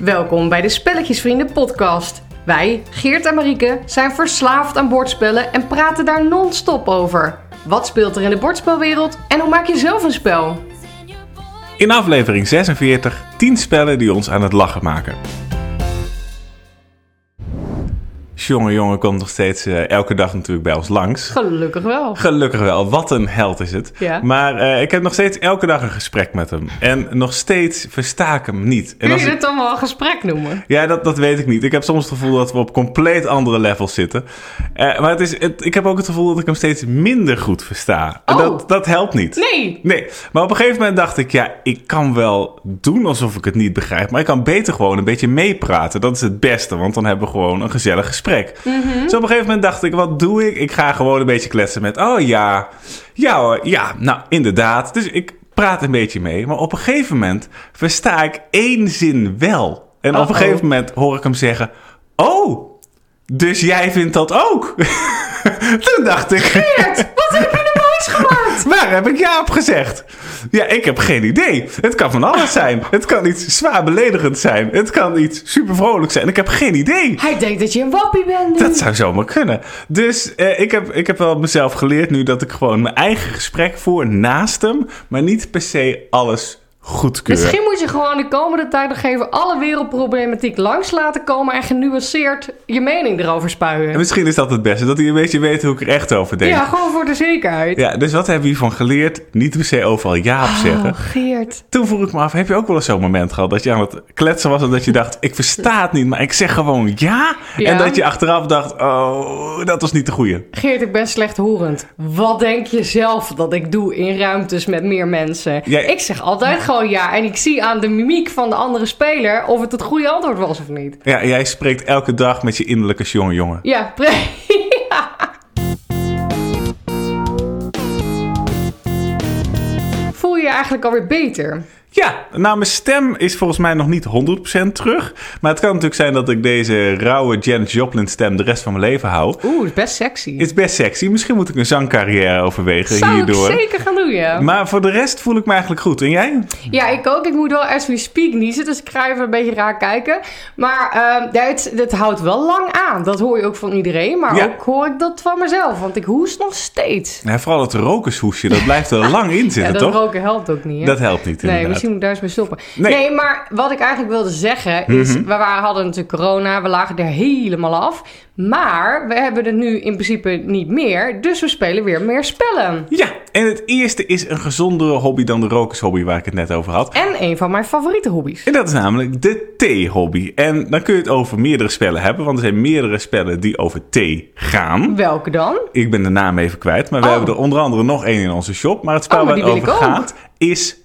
Welkom bij de Spelletjesvrienden podcast. Wij, Geert en Marieke, zijn verslaafd aan bordspellen en praten daar non-stop over. Wat speelt er in de bordspelwereld en hoe maak je zelf een spel? In aflevering 46 10 spellen die ons aan het lachen maken. Jongen, jongen komt nog steeds eh, elke dag natuurlijk bij ons langs. Gelukkig wel. Gelukkig wel, wat een held is het. Ja. Maar eh, ik heb nog steeds elke dag een gesprek met hem. En nog steeds versta ik hem niet. En Kun je dit dan wel een gesprek noemen? Ja, dat, dat weet ik niet. Ik heb soms het gevoel dat we op compleet andere levels zitten. Eh, maar het is, het, ik heb ook het gevoel dat ik hem steeds minder goed versta. Oh. Dat, dat helpt niet. Nee. Nee, maar op een gegeven moment dacht ik, ja, ik kan wel doen alsof ik het niet begrijp, maar ik kan beter gewoon een beetje meepraten. Dat is het beste, want dan hebben we gewoon een gezellig gesprek. Dus op een gegeven moment dacht ik, wat doe ik? Ik ga gewoon een beetje kletsen met, oh ja, ja hoor, ja, nou inderdaad. Dus ik praat een beetje mee, maar op een gegeven moment versta ik één zin wel. En op een gegeven moment hoor ik hem zeggen, oh, dus jij vindt dat ook? Toen dacht ik... Geert, wat heb je nou gemaakt? Waar heb ik ja op gezegd? Ja, ik heb geen idee. Het kan van alles zijn. Het kan iets zwaar beledigend zijn. Het kan iets super vrolijk zijn. Ik heb geen idee. Hij denkt dat je een wappie bent nu. Dat zou zomaar kunnen. Dus eh, ik, heb, ik heb wel mezelf geleerd nu dat ik gewoon mijn eigen gesprek voer naast hem, maar niet per se alles goedkeur. Misschien moet je gewoon de komende tijd nog even alle wereldproblematiek langs laten komen en genuanceerd je mening erover En spuien. misschien is dat het beste, dat hij een beetje weet hoe ik er echt over denk. Ja, gewoon voor de zekerheid. Ja, dus wat hebben we hiervan geleerd? Niet per se overal ja op zeggen. Oh, Geert. Toen vroeg ik me af, heb je ook wel eens zo'n moment gehad dat je aan het kletsen was en dat je dacht, ik versta het niet, maar ik zeg gewoon ja? Ja. En dat je achteraf dacht, oh, dat was niet de goeie. Geert, ik ben slechthorend. Wat denk je zelf dat ik doe in ruimtes met meer mensen? Ja. Ik zeg altijd gewoon ja. En ik zie aan de mimiek van de andere speler of het het goede antwoord was of niet. Ja, jij spreekt elke dag met je innerlijke jonge jongen. Ja, pre- ja. Voel je je eigenlijk alweer beter? Ja, nou, mijn stem is volgens mij nog niet 100% terug. Maar het kan natuurlijk zijn dat ik deze rauwe Janet Joplin stem de rest van mijn leven hou. Oeh, dat is best sexy. Is best sexy. Misschien moet ik een zangcarrière overwegen Zou hierdoor. ik zeker gaan doen, ja. Maar voor de rest voel ik me eigenlijk goed. En jij? Ja, ik ook. Ik moet wel as we speak niezen, dus ik ga even een beetje raar kijken. Maar ehm, ja, het, het houdt wel lang aan. Dat hoor je ook van iedereen. Maar Ja. ook hoor ik dat van mezelf, want ik hoest nog steeds. Ja, vooral het rokershoesje, dat blijft er lang in Ja, zitten, dat toch? roken helpt ook niet, hè? Dat helpt niet, Nee, inderdaad. Misschien moet ik daar eens mee stoppen. Nee. Nee. maar wat ik eigenlijk wilde zeggen is... Mhm. We waren, hadden natuurlijk corona, we lagen er helemaal af. Maar we hebben het nu in principe niet meer. Dus we spelen weer meer spellen. Ja, en het eerste is een gezondere hobby dan de rokershobby waar ik het net over had. En een van mijn favoriete hobby's. En dat is namelijk de thee-hobby. En dan kun je het over meerdere spellen hebben, want er zijn meerdere spellen die over thee gaan. Welke dan? Ik ben de naam even kwijt, maar we Oh. hebben er onder andere nog één in onze shop. Maar het spel Oh, maar waar het over gaat is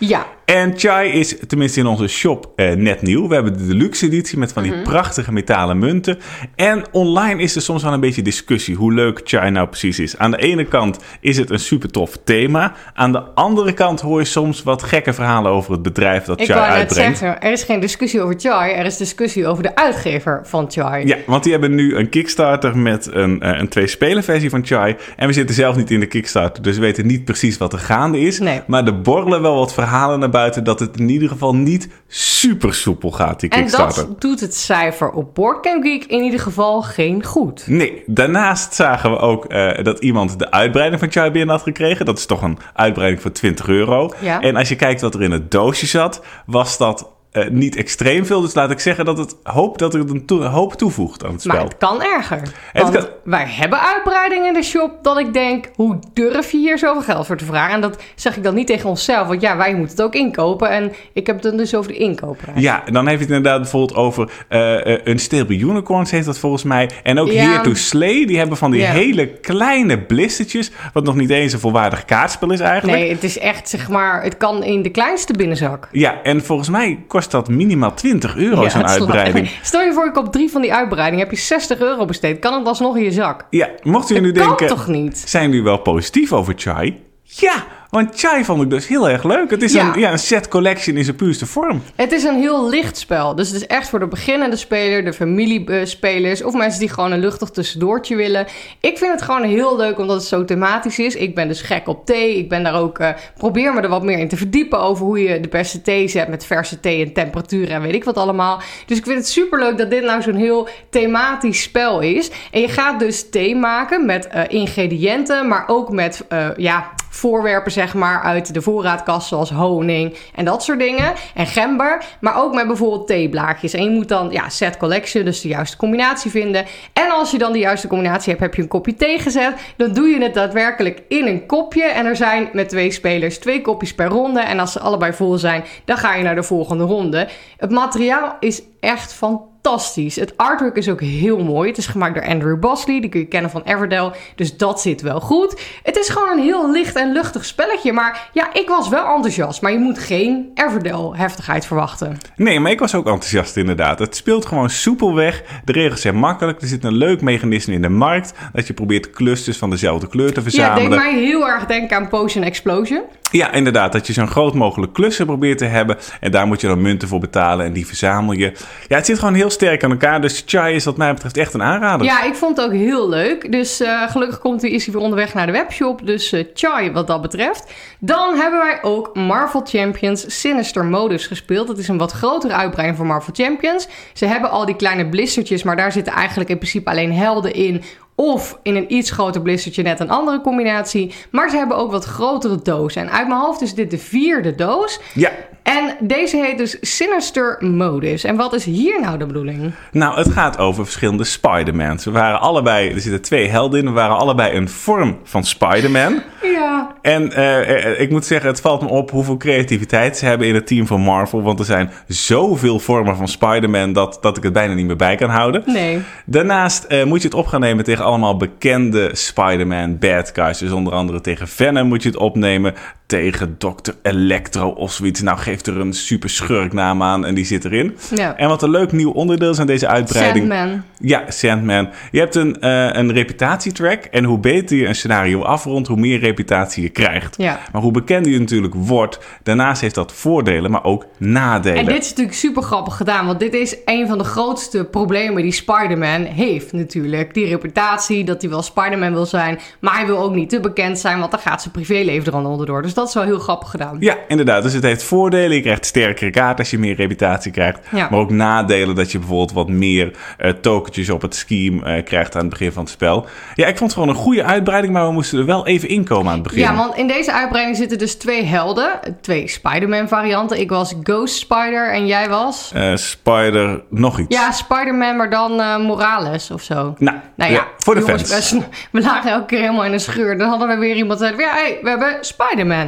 Ja. En Chai is tenminste in onze shop eh, net nieuw. We hebben de deluxe editie met van Mhm. die prachtige metalen munten. En online is er soms wel een beetje discussie hoe leuk Chai nou precies is. Aan de ene kant is het een super tof thema. Aan de andere kant hoor je soms wat gekke verhalen over het bedrijf dat Ik Chai uitbrengt. zeggen, er is geen discussie over Chai. Er is discussie over de uitgever van Chai. Ja, want die hebben nu een Kickstarter met een, eh, een twee-speler versie van Chai. En we zitten zelf niet in de Kickstarter, dus we weten niet precies wat er gaande is. Nee. Maar er borrelen wel wat verhalen naar buiten dat het in ieder geval niet super soepel gaat, die En Kickstarter. dat doet het cijfer op Boardgame Geek in ieder geval geen goed. Nee, daarnaast zagen we ook eh, dat iemand de uitbreiding van Chai had gekregen. Dat is toch een uitbreiding voor 20 euro. Ja. En als je kijkt wat er in het doosje zat, was dat eh, niet extreem veel. Dus laat ik zeggen dat het hoop dat het een to- hoop toevoegt aan het spel. Maar het kan erger. Het Want kan- wij hebben uitbreidingen in de shop dat ik denk, hoe durf je hier zoveel geld voor te vragen? En dat zeg ik dan niet tegen onszelf, want ja, wij moeten het ook inkopen. En ik heb het dan dus over de inkoopprijs. Ja, dan heeft het inderdaad bijvoorbeeld over eh eh, een Stable Unicorns heeft dat volgens mij. En ook Ja. Here to Slay, die hebben van die Ja. hele kleine blistertjes, wat nog niet eens een volwaardig kaartspel is eigenlijk. Nee, het is echt, zeg maar, het kan in de kleinste binnenzak. Ja, en volgens mij kost dat minimaal 20 euro, Ja, zo'n uitbreiding. Stel je voor, ik op drie van die uitbreidingen heb je 60 euro besteed. Kan het alsnog in je zak? Ja, Dat jullie kan denken, toch niet? zijn jullie wel positief over Chai? Ja, want Chai vond ik dus heel erg leuk. Het is Ja. een, ja, een set collection in zijn puurste vorm. Het is een heel licht spel. Dus het is echt voor de beginnende speler, de familiespelers... of mensen die gewoon een luchtig tussendoortje willen. Ik vind het gewoon heel leuk omdat het zo thematisch is. Ik ben dus gek op thee. Ik ben daar ook... eh, probeer me er wat meer in te verdiepen over hoe je de beste thee zet... met verse thee en temperatuur en weet ik wat allemaal. Dus ik vind het superleuk dat dit nou zo'n heel thematisch spel is. En je gaat dus thee maken met eh, ingrediënten... maar ook met, eh, ja voorwerpen, zeg maar, uit de voorraadkast, zoals honing en dat soort dingen. En gember, maar ook met bijvoorbeeld theeblaadjes. En je moet dan, ja, set collection, dus de juiste combinatie vinden. En als je dan de juiste combinatie hebt, heb je een kopje thee gezet. Dan doe je het daadwerkelijk in een kopje. En er zijn met twee spelers twee kopjes per ronde. En als ze allebei vol zijn, dan ga je naar de volgende ronde. Het materiaal is echt fantastisch. Het artwork is ook heel mooi. Het is gemaakt door Andrew Bosley. Die kun je kennen van Everdell. Dus dat zit wel goed. Het is gewoon een heel licht en luchtig spelletje. Maar ja, ik was wel enthousiast. Maar je moet geen Everdell heftigheid verwachten. Nee, maar ik was ook enthousiast inderdaad. Het speelt gewoon soepel weg. De regels zijn makkelijk. Er zit een leuk mechanisme in de markt. Dat je probeert clusters van dezelfde kleur te Ja, verzamelen. deed mij heel erg denken aan Potion Explosion. Ja, inderdaad. Dat je zo'n groot mogelijk klussen probeert te hebben. En daar moet je dan munten voor betalen. En die verzamel je. Ja, het zit gewoon heel sterk aan elkaar. Dus Chai is wat mij betreft echt een aanrader. Ja, ik vond het ook heel leuk. Dus eh, gelukkig komt hij, is hij weer onderweg naar de webshop. Dus eh chai wat dat betreft. Dan hebben wij ook Marvel Champions Sinister Modus gespeeld. Dat is een wat grotere uitbreiding van Marvel Champions. Ze hebben al die kleine blistertjes, maar daar zitten eigenlijk in principe alleen helden in. Of in een iets groter blistertje net een andere combinatie. Maar ze hebben ook wat grotere dozen. En uit mijn hoofd is dit de vierde doos. Ja. En deze heet dus Sinister Modus. En wat is hier nou de bedoeling? Nou, het gaat over verschillende Spider-Mans. We waren allebei, er zitten twee helden in. We waren allebei een vorm van Spider-Man. Ja, En eh, eh, ik moet zeggen, het valt me op hoeveel creativiteit ze hebben in het team van Marvel. Want er zijn zoveel vormen van Spider-Man dat, dat ik het bijna niet meer bij kan houden. nee. Daarnaast eh, moet je het op gaan nemen tegen allemaal bekende Spider-Man bad guys. Dus onder andere tegen Venom moet je het opnemen. Tegen Dr. Electro of zoiets. Nou, geeft er een super schurknaam aan en die zit erin. Ja. En wat een leuk nieuw onderdeel is aan deze uitbreiding. Sandman. Ja, Sandman. Je hebt een, eh, een reputatietrack. En hoe beter je een scenario afrondt, hoe meer reputatie je krijgt. Ja. Maar hoe bekender je natuurlijk wordt, daarnaast heeft dat voordelen, maar ook nadelen. En dit is natuurlijk super grappig gedaan, want dit is een van de grootste problemen die Spider-Man heeft natuurlijk. Die reputatie, dat hij wel Spider-Man wil zijn, maar hij wil ook niet te bekend zijn, want dan gaat zijn privéleven er dan onderdoor. Dus dat is wel heel grappig gedaan. Ja, inderdaad. Dus het heeft voordelen. Je krijgt sterkere kaart als je meer reputatie krijgt. Ja. Maar ook nadelen dat je bijvoorbeeld wat meer eh tokentjes op het scheme eh, krijgt aan het begin van het spel. Ja, ik vond het gewoon een goede uitbreiding, maar we moesten er wel even inkomen aan het begin. Ja, want in deze uitbreiding zitten dus twee helden, twee Spider-Man varianten. Ik was Ghost Spider en jij was... Eh, Spider, nog iets. Ja, Spider-Man, maar dan Morales of zo. Nou, Nou ja, ja, voor de jongens, fans. We, we lagen elke keer helemaal in een scheur. Dan hadden we weer iemand die zei: Ja, hey, we hebben Spider-Man.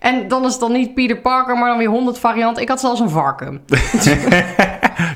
En dan is het dan niet Peter Parker, maar dan weer 100 varianten. Ik had zelfs een varken.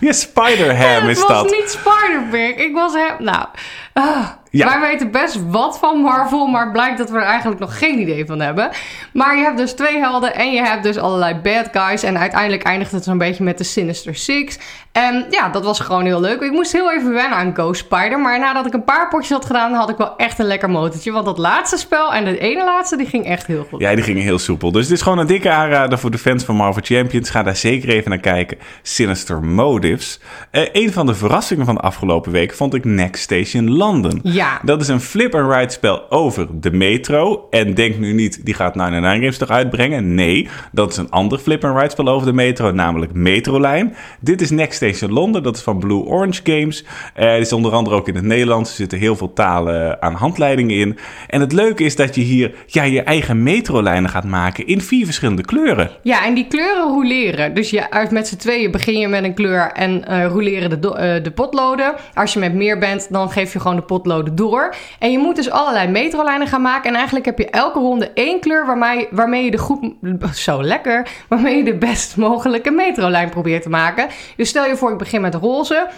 Ja, Spider-Ham het is was dat. niet Spider-Pig. Ik was hem. Nou, ah, Ja. wij weten best wat van Marvel, maar het blijkt dat we er eigenlijk nog geen idee van hebben. Maar je hebt dus twee helden en je hebt dus allerlei bad guys. En uiteindelijk eindigt het zo'n beetje met de Sinister Six. En ja, dat was gewoon heel leuk. Ik moest heel even wennen aan Ghost Spider. Maar nadat ik een paar potjes had gedaan, had ik wel echt een lekker motortje. Want dat laatste spel en de ene laatste, die ging echt heel goed. Ja, die gingen heel soepel. Dus het is gewoon een dikke aanrader voor de fans van Marvel Champions. Ga daar zeker even naar kijken. Sinister Motives. Eh, een van de verrassingen van de afgelopen week vond ik Next Station London. Ja. Dat is een flip-and-ride spel over de metro. En denk nu niet, die gaat 99 Games toch uitbrengen? Nee, dat is een ander flip-and-ride spel over de metro, namelijk Metrolijn. Dit is Next Station London, dat is van Blue Orange Games. Eh het is onder andere ook in het Nederlands. Er zitten heel veel talen aan handleidingen in. En het leuke is dat je hier ja, je eigen metrolijnen gaat maken in vier verschillende kleuren. Ja, en die kleuren roleren. Dus je, uit met z'n tweeën begin je met een kleur en eh roleren de, eh, de potloden. Als je met meer bent, dan geef je gewoon de potloden door. En je moet dus allerlei metrolijnen gaan maken. En eigenlijk heb je elke ronde één kleur waarmee, waarmee je de goed... Zo lekker. Waarmee je de best mogelijke metrolijn probeert te maken. Dus stel je voor, ik begin met roze.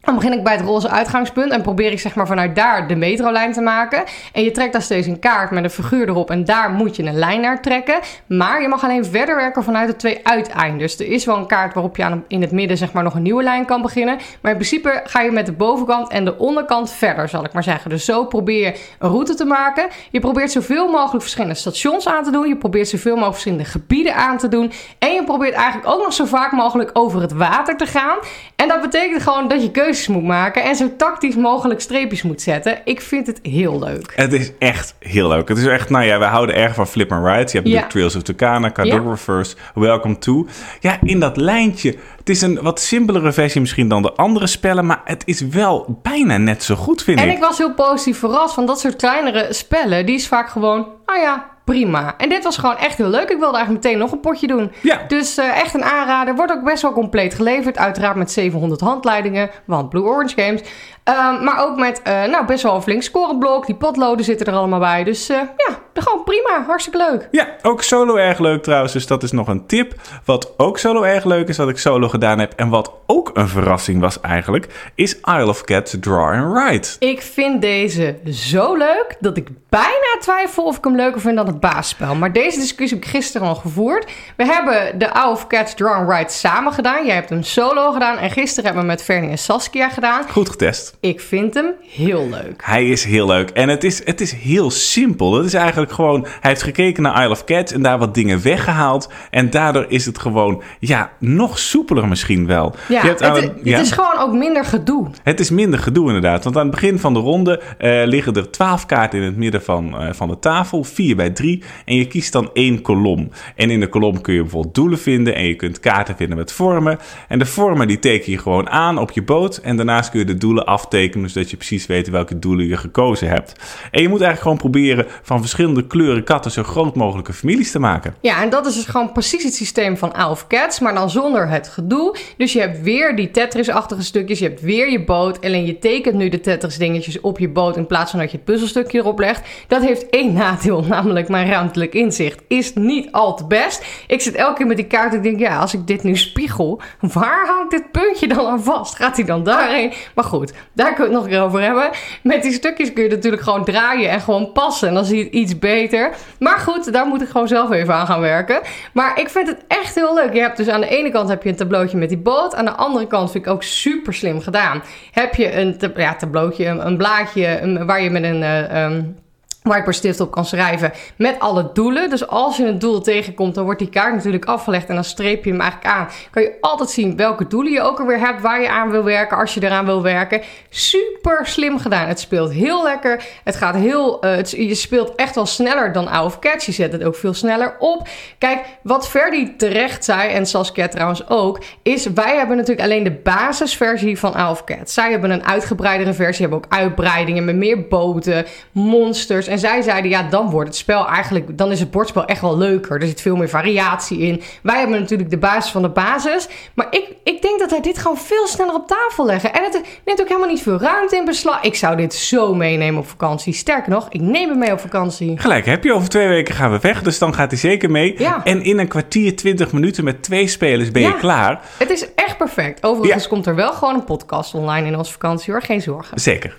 Dan begin ik bij het roze uitgangspunt en probeer ik zeg maar vanuit daar de metrolijn te maken. En je trekt dan steeds een kaart met een figuur erop en daar moet je een lijn naar trekken. Maar je mag alleen verder werken vanuit de twee uiteindes. Er is wel een kaart waarop je aan, in het midden zeg maar nog een nieuwe lijn kan beginnen. Maar in principe ga je met de bovenkant en de onderkant verder, zal ik maar zeggen. Dus zo probeer je een route te maken. Je probeert zoveel mogelijk verschillende stations aan te doen. Je probeert zoveel mogelijk verschillende gebieden aan te doen. En je probeert eigenlijk ook nog zo vaak mogelijk over het water te gaan. En dat betekent gewoon dat je keuzes moet maken en zo tactisch mogelijk streepjes moet zetten. Ik vind het heel leuk. Het is echt heel leuk. Het is echt, nou ja, we houden erg van flip and rides. Je hebt ja. Trails of Tucana, Cartographers, ja. Welcome to. Ja, in dat lijntje. Het is een wat simpelere versie misschien dan de andere spellen, maar het is wel bijna net zo goed, vind ik. En ik was heel positief verrast van dat soort kleinere spellen. Die is vaak gewoon, nou ja, prima. En dit was gewoon echt heel leuk. Ik wilde eigenlijk meteen nog een potje doen. Ja. Dus uh, echt een aanrader. Wordt ook best wel compleet geleverd. Uiteraard met 700 handleidingen. Want Blue Orange Games. Um, maar ook met uh, nou, best wel een flink scoreblok. Die potloden zitten er allemaal bij. Dus uh, ja, gewoon prima. Hartstikke leuk. Ja, ook solo erg leuk trouwens. Dus dat is nog een tip. Wat ook solo erg leuk is, wat ik solo gedaan heb. En wat ook een verrassing was eigenlijk, is Isle of Cats Draw and Write. Ik vind deze zo leuk dat ik bijna twijfel of ik hem leuker vind dan het baasspel. Maar deze discussie heb ik gisteren al gevoerd. We hebben de Isle of Cats Draw and Write samen gedaan. Jij hebt hem solo gedaan. En gisteren hebben we met Fernie en Saskia gedaan. Goed getest. Ik vind hem heel leuk. Hij is heel leuk. En het is, het is heel simpel. Het is eigenlijk gewoon... Hij heeft gekeken naar Isle of Cats en daar wat dingen weggehaald. En daardoor is het gewoon, ja, nog soepeler misschien wel. Ja, het, het, is gewoon ook minder gedoe. Het is minder gedoe inderdaad. Want aan het begin van de ronde uh, liggen er twaalf kaarten in het midden van, uh, van de tafel. Vier bij drie. En je kiest dan één kolom. En in de kolom kun je bijvoorbeeld doelen vinden. En je kunt kaarten vinden met vormen. En de vormen die teken je gewoon aan op je boot. En daarnaast kun je de doelen aftekenen. Zodat je precies weet welke doelen je gekozen hebt. En je moet eigenlijk gewoon proberen van verschillende kleuren katten zo groot mogelijke families te maken. Ja, en dat is dus gewoon precies het systeem van Elf Cats, maar dan zonder het gedoe. Dus je hebt weer die Tetris-achtige stukjes, je hebt weer je boot. Alleen je tekent nu de Tetris-dingetjes op je boot in plaats van dat je het puzzelstukje erop legt. Dat heeft één nadeel, namelijk mijn ruimtelijk inzicht is niet al te best. Ik zit elke keer met die kaart en ik denk, ja, als ik dit nu spiegel, waar hangt dit puntje dan aan vast? Gaat hij dan daarheen? Maar goed, daar kunnen we het nog een keer over hebben. Met die stukjes kun je natuurlijk gewoon draaien en gewoon passen. En dan zie je het iets beter. Maar goed, daar moet ik gewoon zelf even aan gaan werken. Maar ik vind het echt heel leuk. Je hebt dus aan de ene kant heb je een tableautje met die boot. Aan de andere kant vind ik ook super slim gedaan. Heb je een ja, tableautje, een, een blaadje waar je met een... Uh, um, whiteboardstift op kan schrijven met alle doelen. Dus als je een doel tegenkomt, dan wordt die kaart natuurlijk afgelegd en dan streep je hem eigenlijk aan. Kan je altijd zien welke doelen je ook alweer hebt, waar je aan wil werken, als je eraan wil werken. Super slim gedaan. Het speelt heel lekker. Het gaat heel, uh, het, je speelt echt wel sneller dan Out. Je zet het ook veel sneller op. Kijk, wat Ferdi terecht zei, en Saskia trouwens ook, is wij hebben natuurlijk alleen de basisversie van Out. Zij hebben een uitgebreidere versie, hebben ook uitbreidingen met meer boten, monsters en zij zeiden, ja, dan wordt het spel eigenlijk, dan is het bordspel echt wel leuker. Er zit veel meer variatie in. Wij hebben natuurlijk de basis van de basis. Maar ik, ik denk dat wij dit gewoon veel sneller op tafel leggen. En het neemt ook helemaal niet veel ruimte in beslag. Ik zou dit zo meenemen op vakantie. Sterker nog, ik neem hem mee op vakantie. Gelijk, heb je over twee weken gaan we weg. Dus dan gaat hij zeker mee. Ja. En in een kwartier, twintig minuten met twee spelers ben je klaar. Het is echt perfect. Overigens komt er wel gewoon een podcast online in onze vakantie hoor. Geen zorgen. Zeker.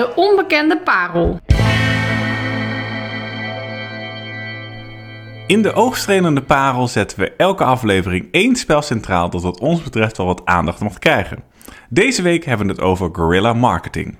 De onbekende parel. In de oogstrelende parel zetten we elke aflevering één spel centraal dat wat ons betreft wel wat aandacht mag krijgen. Deze week hebben we het over guerrilla marketing.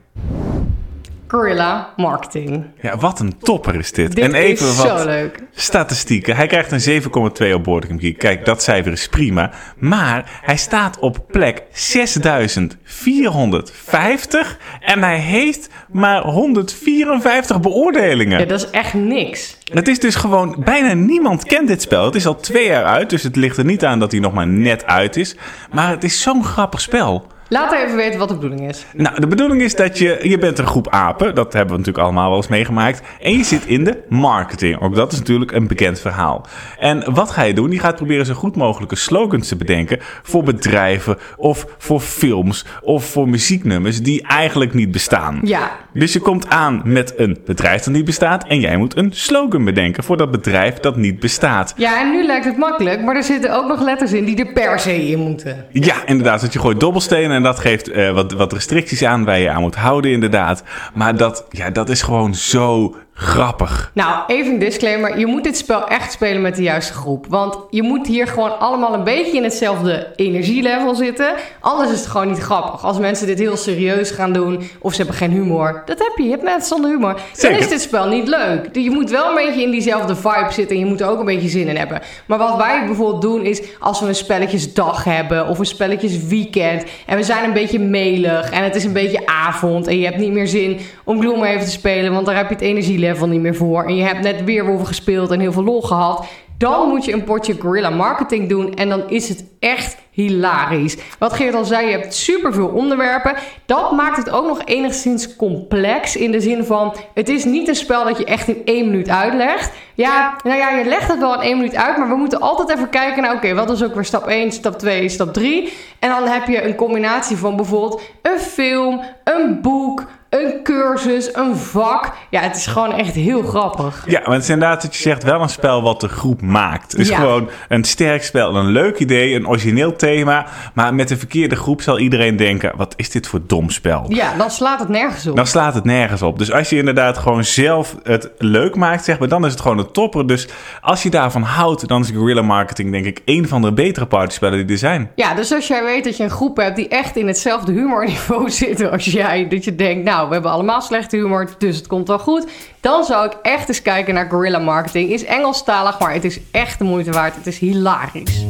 Guerrilla Marketing. Ja, wat een topper is dit. dit en even is wat zo leuk. statistieken. Hij krijgt een 7,2 op Boardgame Geek. Kijk, dat cijfer is prima. Maar hij staat op plek 6450 en hij heeft maar 154 beoordelingen. Ja, dat is echt niks. Het is dus gewoon, bijna niemand kent dit spel. Het is al twee jaar uit, dus het ligt er niet aan dat hij nog maar net uit is. Maar het is zo'n grappig spel. Laat even weten wat de bedoeling is. Nou, de bedoeling is dat je... Je bent een groep apen. Dat hebben we natuurlijk allemaal wel eens meegemaakt. En je zit in de marketing. Ook dat is natuurlijk een bekend verhaal. En wat ga je doen? Je gaat proberen zo goed mogelijke slogans te bedenken... voor bedrijven of voor films of voor muzieknummers... die eigenlijk niet bestaan. Ja. Dus je komt aan met een bedrijf dat niet bestaat... en jij moet een slogan bedenken voor dat bedrijf dat niet bestaat. Ja, en nu lijkt het makkelijk, maar er zitten ook nog letters in die er per se in moeten. Ja, inderdaad. Dat je gooit dobbelstenen en dat geeft eh, wat, wat restricties aan waar je aan moet houden, inderdaad. Maar dat, ja, dat is gewoon zo grappig. Nou, even een disclaimer. Je moet dit spel echt spelen met de juiste groep. Want je moet hier gewoon allemaal een beetje in hetzelfde energielevel zitten. Anders is het gewoon niet grappig. Als mensen dit heel serieus gaan doen of ze hebben geen humor. Dat heb je. Je hebt mensen zonder humor. Dan is dit spel niet leuk. Je moet wel een beetje in diezelfde vibe zitten en je moet er ook een beetje zin in hebben. Maar wat wij bijvoorbeeld doen is als we een spelletjesdag hebben of een spelletjesweekend en we zijn een beetje melig en het is een beetje avond en je hebt niet meer zin om Gloomhaven te spelen, want daar heb je het energielevel niet meer voor en je hebt net Weerwolven gespeeld en heel veel lol gehad. Dan moet je een potje guerrilla marketing doen en dan is het echt hilarisch. Wat Geert al zei, je hebt superveel onderwerpen. Dat maakt het ook nog enigszins complex in de zin van... het is niet een spel dat je echt in één minuut uitlegt. Ja, nou ja, je legt het wel in één minuut uit... maar we moeten altijd even kijken naar... oké, wat is ook weer stap 1, stap 2, stap 3... en dan heb je een combinatie van bijvoorbeeld een film, een boek... Een cursus, een vak. Ja, het is gewoon echt heel grappig. Ja, maar het is inderdaad dat je zegt wel een spel wat de groep maakt. Het is Ja. gewoon een sterk spel, een leuk idee, een origineel thema. Maar met de verkeerde groep zal iedereen denken, wat is dit voor dom spel? Ja, dan slaat het nergens op. Dan slaat het nergens op. Dus als je inderdaad gewoon zelf het leuk maakt, zeg maar, dan is het gewoon een topper. Dus als je daarvan houdt, dan is guerrilla marketing denk ik een van de betere partyspellen die er zijn. Ja, dus als jij weet dat je een groep hebt die echt in hetzelfde humorniveau zitten als jij, dat je denkt, nou, we hebben allemaal slechte humor, dus het komt wel goed, dan zou ik echt eens kijken naar guerrilla marketing. Is Engelstalig, maar het is echt de moeite waard. Het is hilarisch.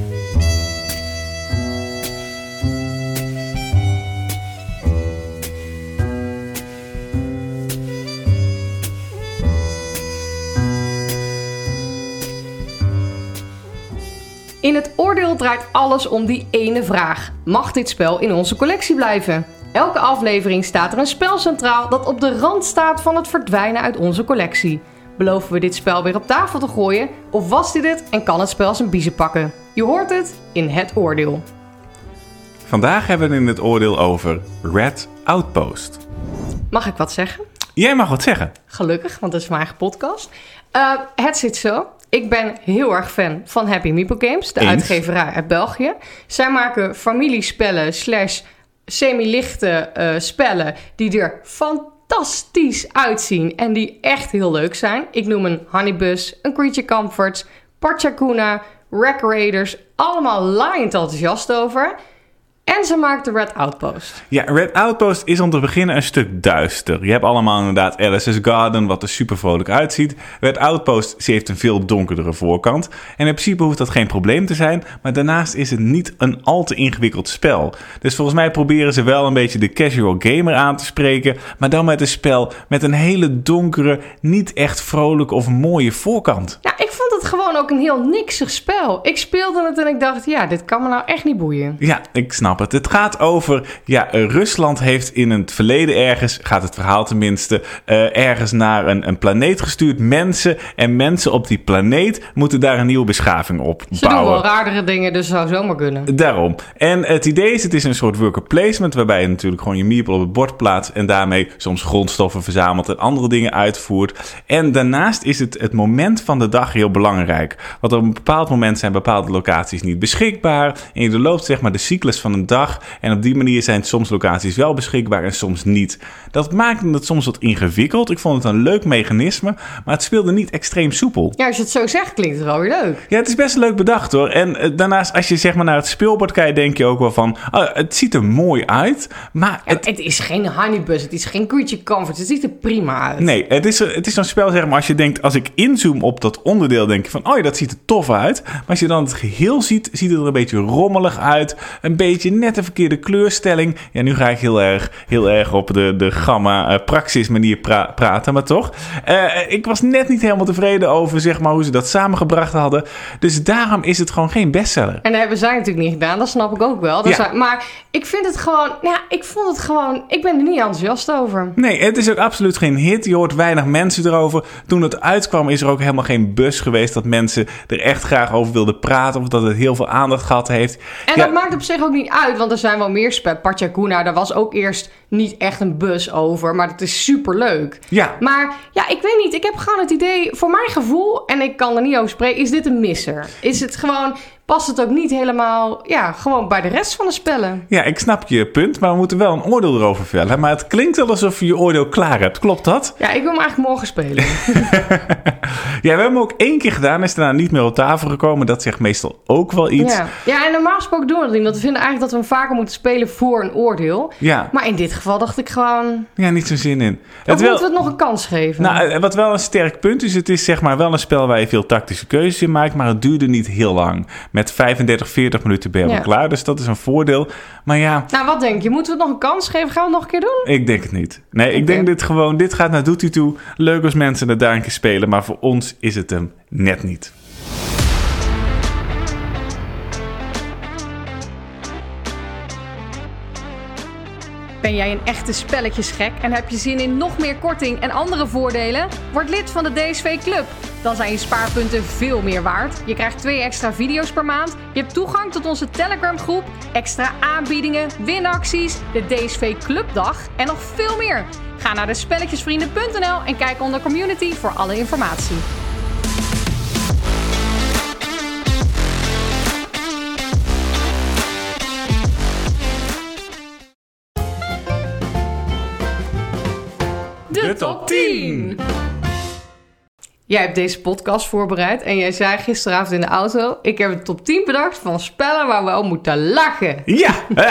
In het oordeel draait alles om die ene vraag. Mag dit spel in onze collectie blijven? Elke aflevering staat er een spel centraal dat op de rand staat van het verdwijnen uit onze collectie. Beloven we dit spel weer op tafel te gooien? Of was dit het en kan het spel zijn biezen pakken? Je hoort het in het oordeel. Vandaag hebben we het in het oordeel over Red Outpost. Mag ik wat zeggen? Jij mag wat zeggen. Gelukkig, want het is mijn eigen podcast. Eh, het zit zo. Ik ben heel erg fan van Happy Meeple Games, de Eens. uitgeverij uit België. Zij maken familiespellen slash semi-lichte eh, spellen die er fantastisch uitzien en die echt heel leuk zijn. Ik noem een Honeybus, een Creature Comforts, Pachacuna, Rack Raiders. Allemaal laaiend enthousiast over. En ze maakt de Red Outpost. Ja, Red Outpost is om te beginnen een stuk duister. Je hebt allemaal inderdaad Alice's Garden, wat er super vrolijk uitziet. Red Outpost ze heeft een veel donkerdere voorkant. En in principe hoeft dat geen probleem te zijn. Maar daarnaast is het niet een al te ingewikkeld spel. Dus volgens mij proberen ze wel een beetje de casual gamer aan te spreken. Maar dan met een spel met een hele donkere, niet echt vrolijke of mooie voorkant. Nou, ik vond het gewoon ook een heel niksig spel. Ik speelde het en ik dacht, ja, dit kan me nou echt niet boeien. Ja, ik snap het. Het gaat over, ja, Rusland heeft in het verleden ergens, gaat het verhaal tenminste, eh, ergens naar een, een planeet gestuurd. Mensen en mensen op die planeet moeten daar een nieuwe beschaving op Ze doen bouwen. wel raardere dingen, dus zou zomaar kunnen. Daarom. En het idee is, het is een soort worker placement, waarbij je natuurlijk gewoon je meeple op het bord plaatst en daarmee soms grondstoffen verzamelt en andere dingen uitvoert. En daarnaast is het het moment van de dag heel belangrijk. Want op een bepaald moment zijn bepaalde locaties niet beschikbaar en je doorloopt zeg maar de cyclus van een dag en op die manier zijn soms locaties wel beschikbaar en soms niet. Dat maakt het soms wat ingewikkeld. Ik vond het een leuk mechanisme, maar het speelde niet extreem soepel. Ja, als je het zo zegt, klinkt het wel weer leuk. Ja, het is best leuk bedacht hoor. En eh, daarnaast, als je zeg maar naar het speelbord kijkt, denk je ook wel van... Oh, het ziet er mooi uit, maar Ja, het... het is geen honeybus, het is geen Creature Comfort, het ziet er prima uit. Nee, het is, het is zo'n spel, zeg maar, als je denkt... Als ik inzoom op dat onderdeel, denk denk je van, oh ja, dat ziet er tof uit. Maar als je dan het geheel ziet, ziet het er een beetje rommelig uit. Een beetje net een verkeerde kleurstelling. Ja, nu ga ik heel erg, heel erg op de, de gamma-praxis manier praten, maar toch. ik was net niet helemaal tevreden over, zeg maar, hoe ze dat samengebracht hadden. Dus daarom is het gewoon geen bestseller. En dat hebben zij natuurlijk niet gedaan, dat snap ik ook wel. Ja. maar ik vind het gewoon, ja, ik vond het gewoon, ik ben er niet enthousiast over. Nee, het is ook absoluut geen hit. Je hoort weinig mensen erover. Toen het uitkwam is er ook helemaal geen bus geweest dat mensen er echt graag over wilden praten. Of dat het heel veel aandacht gehad heeft. En dat maakt op zich ook niet uit, want er zijn wel meer spellen. Kuna, daar was ook eerst niet echt een bus over. Maar dat is super leuk. Ja. Maar ja, ik weet niet. Ik heb gewoon het idee, voor mijn gevoel, en ik kan er niet over spreken, is dit een misser. Is het gewoon past het ook niet helemaal ja, gewoon bij de rest van de spellen. Ja, ik snap je punt, maar we moeten wel een oordeel erover vellen. Maar het klinkt wel alsof je je oordeel klaar hebt. Klopt dat? Ja, ik wil hem eigenlijk morgen spelen. ja, we hebben hem ook één keer gedaan. Is daarna niet meer op tafel gekomen. Dat zegt meestal ook wel iets. Ja, ja en normaal gesproken doen we dat niet. Want we vinden eigenlijk dat we hem vaker moeten spelen voor een oordeel. Ja. Maar in dit geval dacht ik gewoon... Ja, niet zo zin in. Het moeten we het nog een kans geven? Nou, eh, wat wel een sterk punt is, het is zeg maar wel een spel waar je veel tactische keuzes in maakt. Maar het duurde niet heel lang. Met 35, 40 minuten ben je klaar. Dus dat is een voordeel. Maar ja... Nou, wat denk je? Moeten we het nog een kans geven? Gaan we het nog een keer doen? Ik denk het niet. Nee, ik denk dit gewoon... Dit gaat naar Doet toe. Leuk als mensen het daar een keer spelen. Maar voor ons is het hem net niet. Ben jij een echte spelletjesgek en heb je zin in nog meer korting en andere voordelen? Word lid van de DSV Club. Dan zijn je spaarpunten veel meer waard. Je krijgt twee extra video's per maand. Je hebt toegang tot onze Telegram groep, extra aanbiedingen, winacties, de DSV Clubdag en nog veel meer. Ga naar de spelletjesvrienden.nl en kijk onder community voor alle informatie. De top 10. Jij hebt deze podcast voorbereid en jij zei gisteravond in de auto: Ik heb een top 10 bedacht van spellen waar we op moeten lachen. Ja!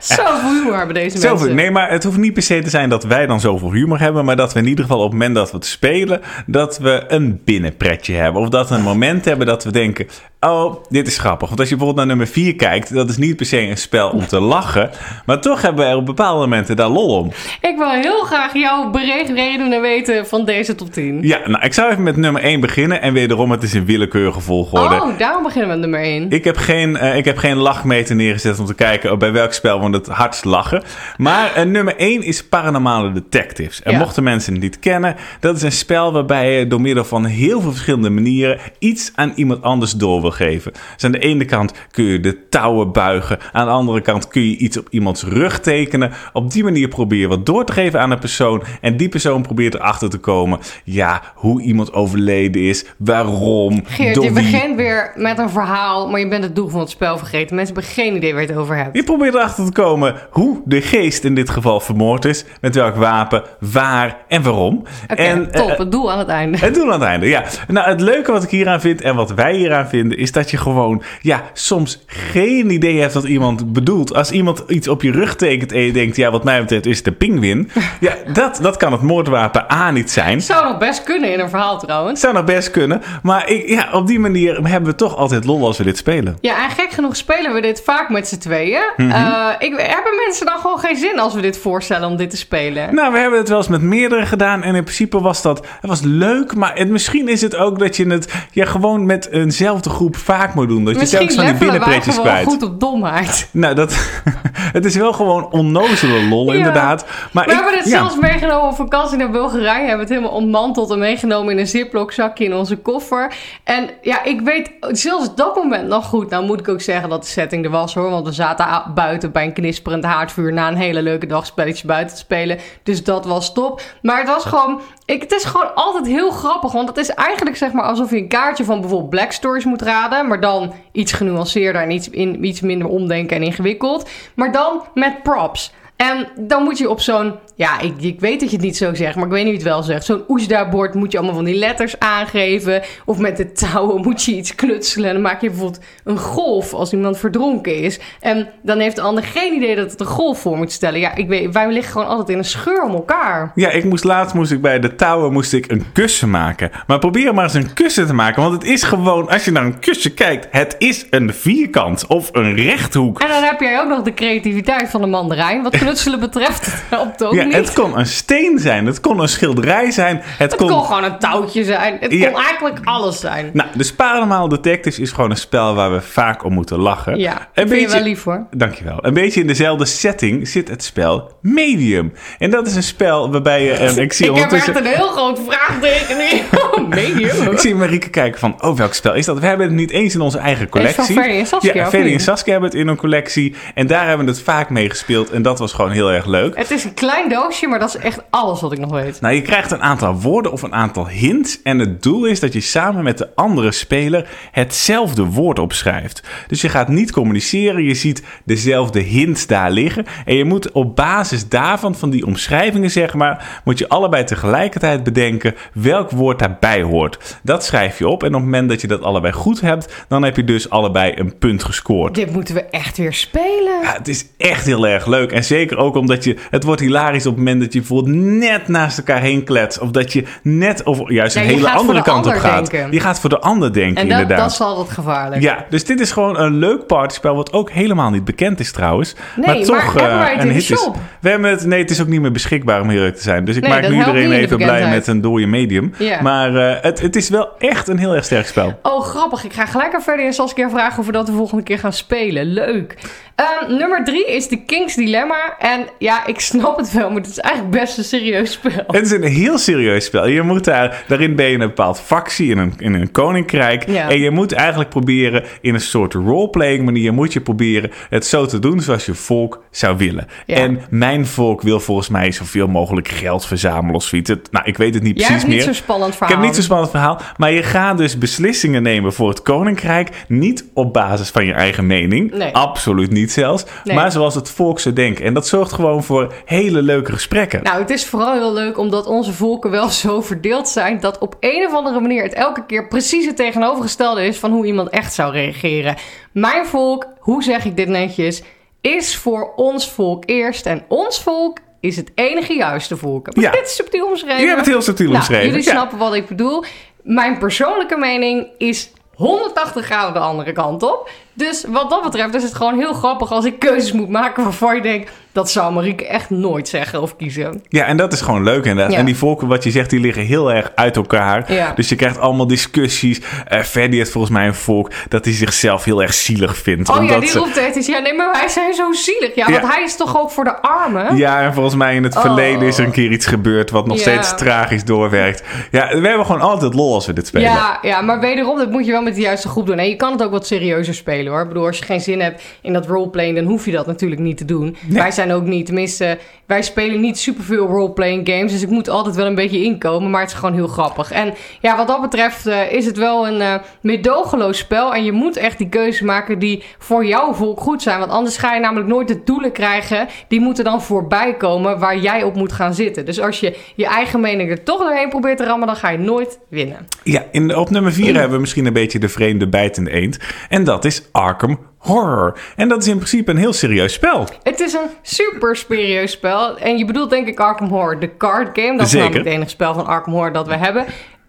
zoveel humor hebben deze zoveel, mensen. Nee, maar het hoeft niet per se te zijn dat wij dan zoveel humor hebben, maar dat we in ieder geval op het moment dat we het spelen, dat we een binnenpretje hebben. Of dat we een moment hebben dat we denken: oh, dit is grappig. Want als je bijvoorbeeld naar nummer 4 kijkt, dat is niet per se een spel om te lachen. Maar toch hebben we er op bepaalde momenten daar lol om. Ik wil heel graag jouw redenen weten van deze top 10. Ja, nou, ik zou even met nummer 1 beginnen. En wederom, het is een willekeurige volgorde. Oh, daarom beginnen we met nummer 1. Ik heb geen, uh, ik heb geen lachmeter neergezet om te kijken bij welk spel we het hardst lachen. Maar uh, nummer 1 is Paranormale Detectives. En mochten mensen het niet kennen, dat is een spel waarbij je door middel van heel veel verschillende manieren iets aan iemand anders door wil geven. Dus aan de ene kant kun je de touwen buigen. Aan de andere kant kun je iets op iemands rug tekenen. Op die manier probeer je wat door te geven aan een persoon. En die persoon probeert erachter te komen. Ja, hoe iemand overleden is. Waarom. Geert, je begint weer met een verhaal. Maar je bent het doel van het spel vergeten. Mensen hebben geen idee waar je het over hebt. Je probeert erachter te komen hoe de geest in dit geval vermoord is. Met welk wapen, waar en waarom. en, top. Uh, het doel aan het einde. Het doel aan het einde, ja. Nou, het leuke wat ik hieraan vind en wat wij hieraan vinden is dat je gewoon, ja, soms geen idee hebt wat iemand bedoelt. Als iemand iets op je rug tekent en je denkt, ja, wat mij betreft is het de pinguïn. ja, dat, dat kan het moordwapen A niet zijn. Zou nog best kunnen in een verhaal trouwens. Zou nog best kunnen. Maar ik, ja, op die manier hebben we toch altijd lol als we dit spelen. Ja, en gek genoeg spelen we dit vaak met z'n tweeën. Mm ik, hebben mensen dan gewoon geen zin als we dit voorstellen om dit te spelen? Nou, we hebben het wel eens met meerdere gedaan. En in principe was dat het was leuk. Maar het, misschien is het ook dat je het ja, gewoon met eenzelfde groep vaak moet doen. Dat je telkens van die binnenpretjes kwijt. goed op domheid. Nou, dat, het is wel gewoon onnozele lol, inderdaad. Maar we hebben het zelfs meegenomen op vakantie naar Bulgarije. We hebben het helemaal ontmanteld en meegenomen in een ziplock zakje in onze koffer. En ja, ik weet zelfs dat moment nog goed. Nou moet ik ook zeggen dat de setting er was hoor. Want we zaten buiten bij een knisperend haardvuur na een hele leuke dag spelletjes buiten te spelen. Dus dat was top. Maar het was gewoon ik, het is gewoon altijd heel grappig, want het is eigenlijk zeg maar alsof je een kaartje van bijvoorbeeld Black Stories moet maar dan iets genuanceerder en iets, in, iets minder omdenken en ingewikkeld, maar dan met props. En dan moet je op zo'n ja, ik, ik weet dat je het niet zo zegt, maar ik weet niet wie het wel zegt. Zo'n oesda-bord moet je allemaal van die letters aangeven. Of met de touwen moet je iets knutselen. En dan maak je bijvoorbeeld een golf als iemand verdronken is. En dan heeft de ander geen idee dat het een golf voor moet stellen. Ja, ik weet, wij liggen gewoon altijd in een scheur om elkaar. Ja, ik moest laatst moest ik bij de touwen moest ik een kussen maken. Maar probeer maar eens een kussen te maken. Want het is gewoon, als je naar een kussen kijkt, het is een vierkant of een rechthoek. En dan heb jij ook nog de creativiteit van de mandarijn. Wat knutselen betreft helpt ook Ja, niet. het kon een steen zijn, het kon een schilderij zijn, het, Het kon... kon gewoon een touwtje zijn. Het Ja. kon eigenlijk alles zijn. Nou, de Spaarnormaal Detectives is gewoon een spel waar we vaak om moeten lachen. Ja, een vind je beetje, wel lief hoor. Dankjewel. Een beetje in dezelfde setting zit het spel Medium. En dat is een spel waarbij je... En ik zie Ik heb echt een heel groot vraagteken. Oh, medium. Ik zie Marieke kijken van, oh, welk spel is dat? We hebben het niet eens in onze eigen collectie. van Ferdy en Saskia, Ja, of Ferdy en? Saskia hebben het in een collectie. En daar hebben we het vaak mee gespeeld. En dat was gewoon heel erg leuk. Het is een klein doosje, maar dat is echt alles wat ik nog weet. Nou, je krijgt een aantal woorden of een aantal hints. En het doel is dat je samen met de andere speler hetzelfde woord opschrijft. Dus je gaat niet communiceren. Je ziet dezelfde hints daar liggen. En je moet op basis daarvan, van die omschrijvingen zeg maar, moet je allebei tegelijkertijd bedenken welk woord daarbij hoort. Dat schrijf je op. En op het moment dat je dat allebei goed hebt, dan heb je dus allebei een punt gescoord. Dit moeten we echt weer spelen. Ja, het is echt heel erg leuk. En zeker ook omdat je... Het wordt hilarisch op het moment dat je bijvoorbeeld net naast elkaar heen kletst. Of dat je net of juist Ja, een hele andere de kant op gaat. denken. Je gaat voor de ander denken, En dat, inderdaad. dat is altijd gevaarlijk. Ja, dus dit is gewoon een leuk partyspel wat ook helemaal niet bekend is trouwens. Nee, maar toch maar eh, een hit is. We hebben het, nee, het is ook niet meer beschikbaar om eerlijk te zijn. Dus ik Nee, maak nu iedereen even blij met een dode medium. Ja. Maar eh, het, het is wel echt een heel erg sterk spel. Oh, grappig. Ik ga gelijk aan Ferdy en Saskia vragen of we dat de volgende keer gaan spelen. Leuk. Ehm, nummer drie is de King's Dilemma. En ja, ik snap het wel, maar het is eigenlijk best een serieus spel. Het is een heel serieus spel. Je moet daar, daarin ben je een bepaald factie, in een, in een koninkrijk. Ja. En je moet eigenlijk proberen in een soort roleplaying manier... moet je proberen het zo te doen zoals je volk zou willen. Ja. En mijn volk wil volgens mij zoveel mogelijk geld verzamelen of zoiets. Nou, ik weet het niet Jij precies hebt niet meer. zo'n spannend Ik verhaal. heb niet zo'n spannend verhaal. Maar je gaat dus beslissingen nemen voor het koninkrijk. Niet op basis van je eigen mening. Nee. Absoluut niet zelfs. Nee. Maar zoals het volk zou denken. En dat zorgt gewoon voor hele leuke gesprekken. Nou, het is vooral heel leuk omdat onze volken wel zo verdeeld zijn dat op een of andere manier het elke keer precies het tegenovergestelde is van hoe iemand echt zou reageren. Mijn volk, hoe zeg ik dit netjes, is voor ons volk eerst en ons volk is het enige juiste volk. Ja. dit subtiel omschreven? Je hebt het heel subtiel Nou, omschreven. Jullie Ja. snappen wat ik bedoel. Mijn persoonlijke mening is 180 graden de andere kant op. Dus wat dat betreft is het gewoon heel grappig als ik keuzes moet maken waarvan je denkt... dat zou Marieke echt nooit zeggen of kiezen. Ja, en dat is gewoon leuk inderdaad. Ja. En die volken, wat je zegt, die liggen heel erg uit elkaar. Ja. Dus je krijgt allemaal discussies. Eh Ferdi heeft volgens mij een volk dat hij zichzelf heel erg zielig vindt. Oh ja, omdat die ze- roept echt eens. Ja, nee, maar wij zijn zo zielig. Ja, Ja. want hij is toch ook voor de armen? Ja, en volgens mij in het Oh. verleden is er een keer iets gebeurd wat nog Ja. steeds tragisch doorwerkt. Ja, we hebben gewoon altijd lol als we dit spelen. Ja, ja, maar wederom, dat moet je wel met de juiste groep doen. En je kan het ook wat serieuzer spelen hoor. Ik bedoel, als je geen zin hebt in dat roleplaying, dan hoef je dat natuurlijk niet te doen. Wij zijn ook niet, tenminste, wij spelen niet superveel roleplaying games. Dus ik moet altijd wel een beetje inkomen, maar het is gewoon heel grappig. En ja, wat dat betreft eh, is het wel een meedogenloos spel. En je moet echt die keuze maken die voor jouw volk goed zijn. Want anders ga je namelijk nooit de doelen krijgen. Die moeten dan voorbij komen waar jij op moet gaan zitten. Dus als je je eigen mening er toch doorheen probeert te rammen, dan ga je nooit winnen. Ja, in, op nummer 4 hebben we misschien een beetje de vreemde bijtende eend. En dat is Arkham Horror. En dat is in principe een heel serieus spel. Het is een super serieus spel. En je bedoelt denk ik Arkham Horror, de card game. Dat is namelijk het enige spel van Arkham Horror dat we hebben.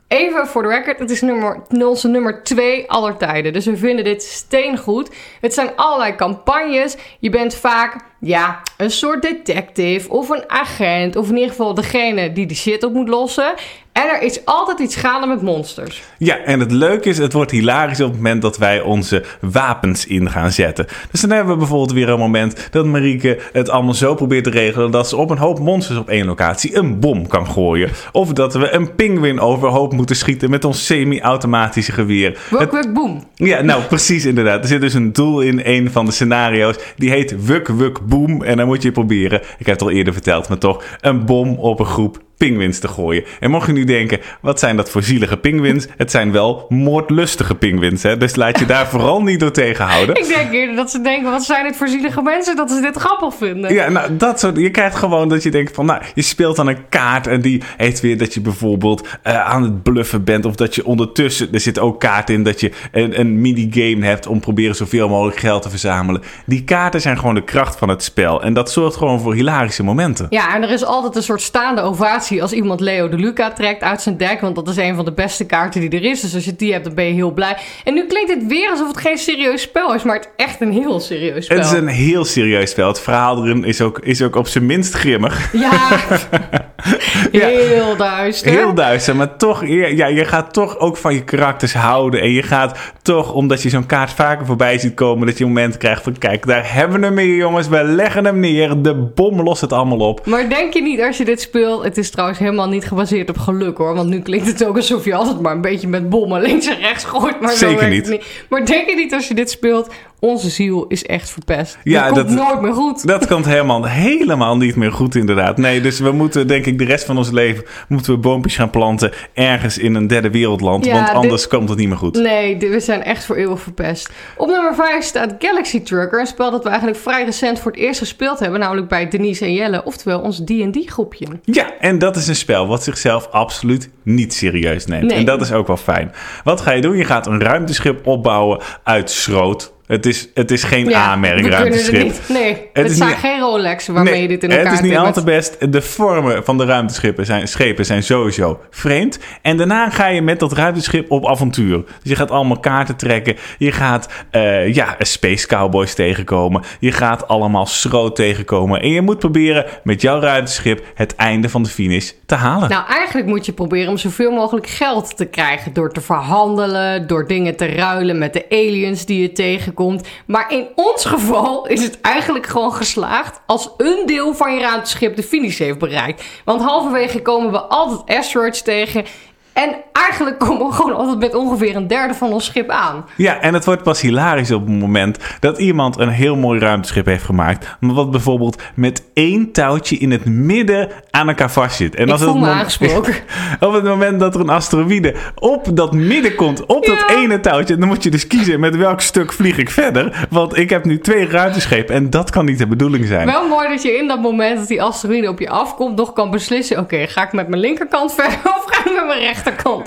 Even voor de record, het is nummer, onze nummer 2 aller tijden. Dus we vinden dit steengoed. Het zijn allerlei campagnes. Je bent vaak, ja, een soort detective of een agent. Of in ieder geval degene die de shit op moet lossen. En er is altijd iets gaande met monsters. Ja, en het leuke is, het wordt hilarisch op het moment dat wij onze wapens in gaan zetten. Dus dan hebben we bijvoorbeeld weer een moment dat Marieke het allemaal zo probeert te regelen dat ze op een hoop monsters op één locatie een bom kan gooien. Of dat we een pinguïn overhoop moeten schieten met ons semi-automatische geweer. Wuk, wuk, boom. ja, nou precies inderdaad. Er zit dus een doel in een van de scenario's. Die heet Wuk Wuk Boom. En dan moet je proberen, ik heb het al eerder verteld, maar toch, een bom op een groep pinguïns te gooien. En mocht je nu denken, wat zijn dat voor zielige pinguïns? Het zijn wel moordlustige pinguïns, hè? Dus laat je daar vooral niet door tegenhouden. Ik denk eerder dat ze denken, wat zijn dit voor zielige mensen dat ze dit grappig vinden. Ja, nou, dat soort... Je krijgt gewoon dat je denkt van, nou, je speelt dan een kaart en die heeft weer dat je bijvoorbeeld uh, aan het bluffen bent of dat je ondertussen... Er zit ook kaart in dat je een, een minigame hebt om proberen zoveel mogelijk geld te verzamelen. Die kaarten zijn gewoon de kracht van het spel en dat zorgt gewoon voor hilarische momenten. Ja, en er is altijd een soort staande ovatie als iemand Leo de Luca trekt uit zijn deck. Want dat is een van de beste kaarten die er is. Dus als je die hebt, dan ben je heel blij. En nu klinkt het weer alsof het geen serieus spel is. Maar het is echt een heel serieus spel. Het is een heel serieus spel. Het verhaal erin is ook, is ook op zijn minst grimmig. Ja, heel duister. Heel duister. Maar toch, ja, je gaat toch ook van je karakters houden. En je gaat toch, omdat je zo'n kaart vaker voorbij ziet komen... dat je een moment krijgt van... kijk, daar hebben we hem jongens. We leggen hem neer. De bom lost het allemaal op. Maar denk je niet als je dit speelt... het is trouwens helemaal niet gebaseerd op geluk hoor. Want nu klinkt het ook alsof je altijd maar een beetje met bommen links en rechts gooit. Maar Zeker niet. niet. Maar denk je niet als je dit speelt, onze ziel is echt verpest. Ja, dat komt nooit meer goed. Dat komt helemaal, helemaal niet meer goed inderdaad. Nee, dus we moeten denk ik de rest van ons leven... moeten we boompjes gaan planten ergens in een derde wereldland. want anders komt het niet meer goed. Nee, we zijn echt voor eeuwig verpest. Op nummer 5 staat Galaxy Trucker. Een spel dat we eigenlijk vrij recent voor het eerst gespeeld hebben. Namelijk bij Denise en Jelle. Oftewel ons D&D groepje. Ja, en dat is een spel wat zichzelf absoluut niet serieus neemt. En dat is ook wel fijn. Wat ga je doen? Je gaat een ruimteschip opbouwen uit schroot het is, het is geen ja, aanmerking ruimteschip. Nee, het, zijn geen Rolex waarmee je dit in elkaar Het is niet al te best. De vormen van de ruimteschippen zijn, schepen zijn sowieso vreemd. En daarna ga je met dat ruimteschip op avontuur. Dus je gaat allemaal kaarten trekken. Je gaat uh, ja, Space Cowboys tegenkomen. Je gaat allemaal schroot tegenkomen. En je moet proberen met jouw ruimteschip het einde van de finish te halen. Nou, eigenlijk moet je proberen om zoveel mogelijk geld te krijgen. Door te verhandelen, door dingen te ruilen met de aliens die je tegenkomt komt. Maar in ons geval is het eigenlijk gewoon geslaagd als een deel van je ruimteschip de finish heeft bereikt. Want halverwege komen we altijd asteroids tegen. En eigenlijk komen we gewoon altijd met ongeveer een derde van ons schip aan. Ja, en het wordt pas hilarisch op het moment dat iemand een heel mooi ruimteschip heeft gemaakt. Maar wat bijvoorbeeld met één touwtje in het midden aan elkaar vastzit. En als Ik voel me aangesproken. op het moment dat er een asteroïde op dat midden komt, op dat ene touwtje, dan moet je dus kiezen met welk stuk vlieg ik verder. Want ik heb nu twee ruimteschepen en dat kan niet de bedoeling zijn. Wel mooi dat je in dat moment dat die asteroïde op je afkomt nog kan beslissen, oké, ga ik met mijn linkerkant verder of ga ik met mijn rechterkant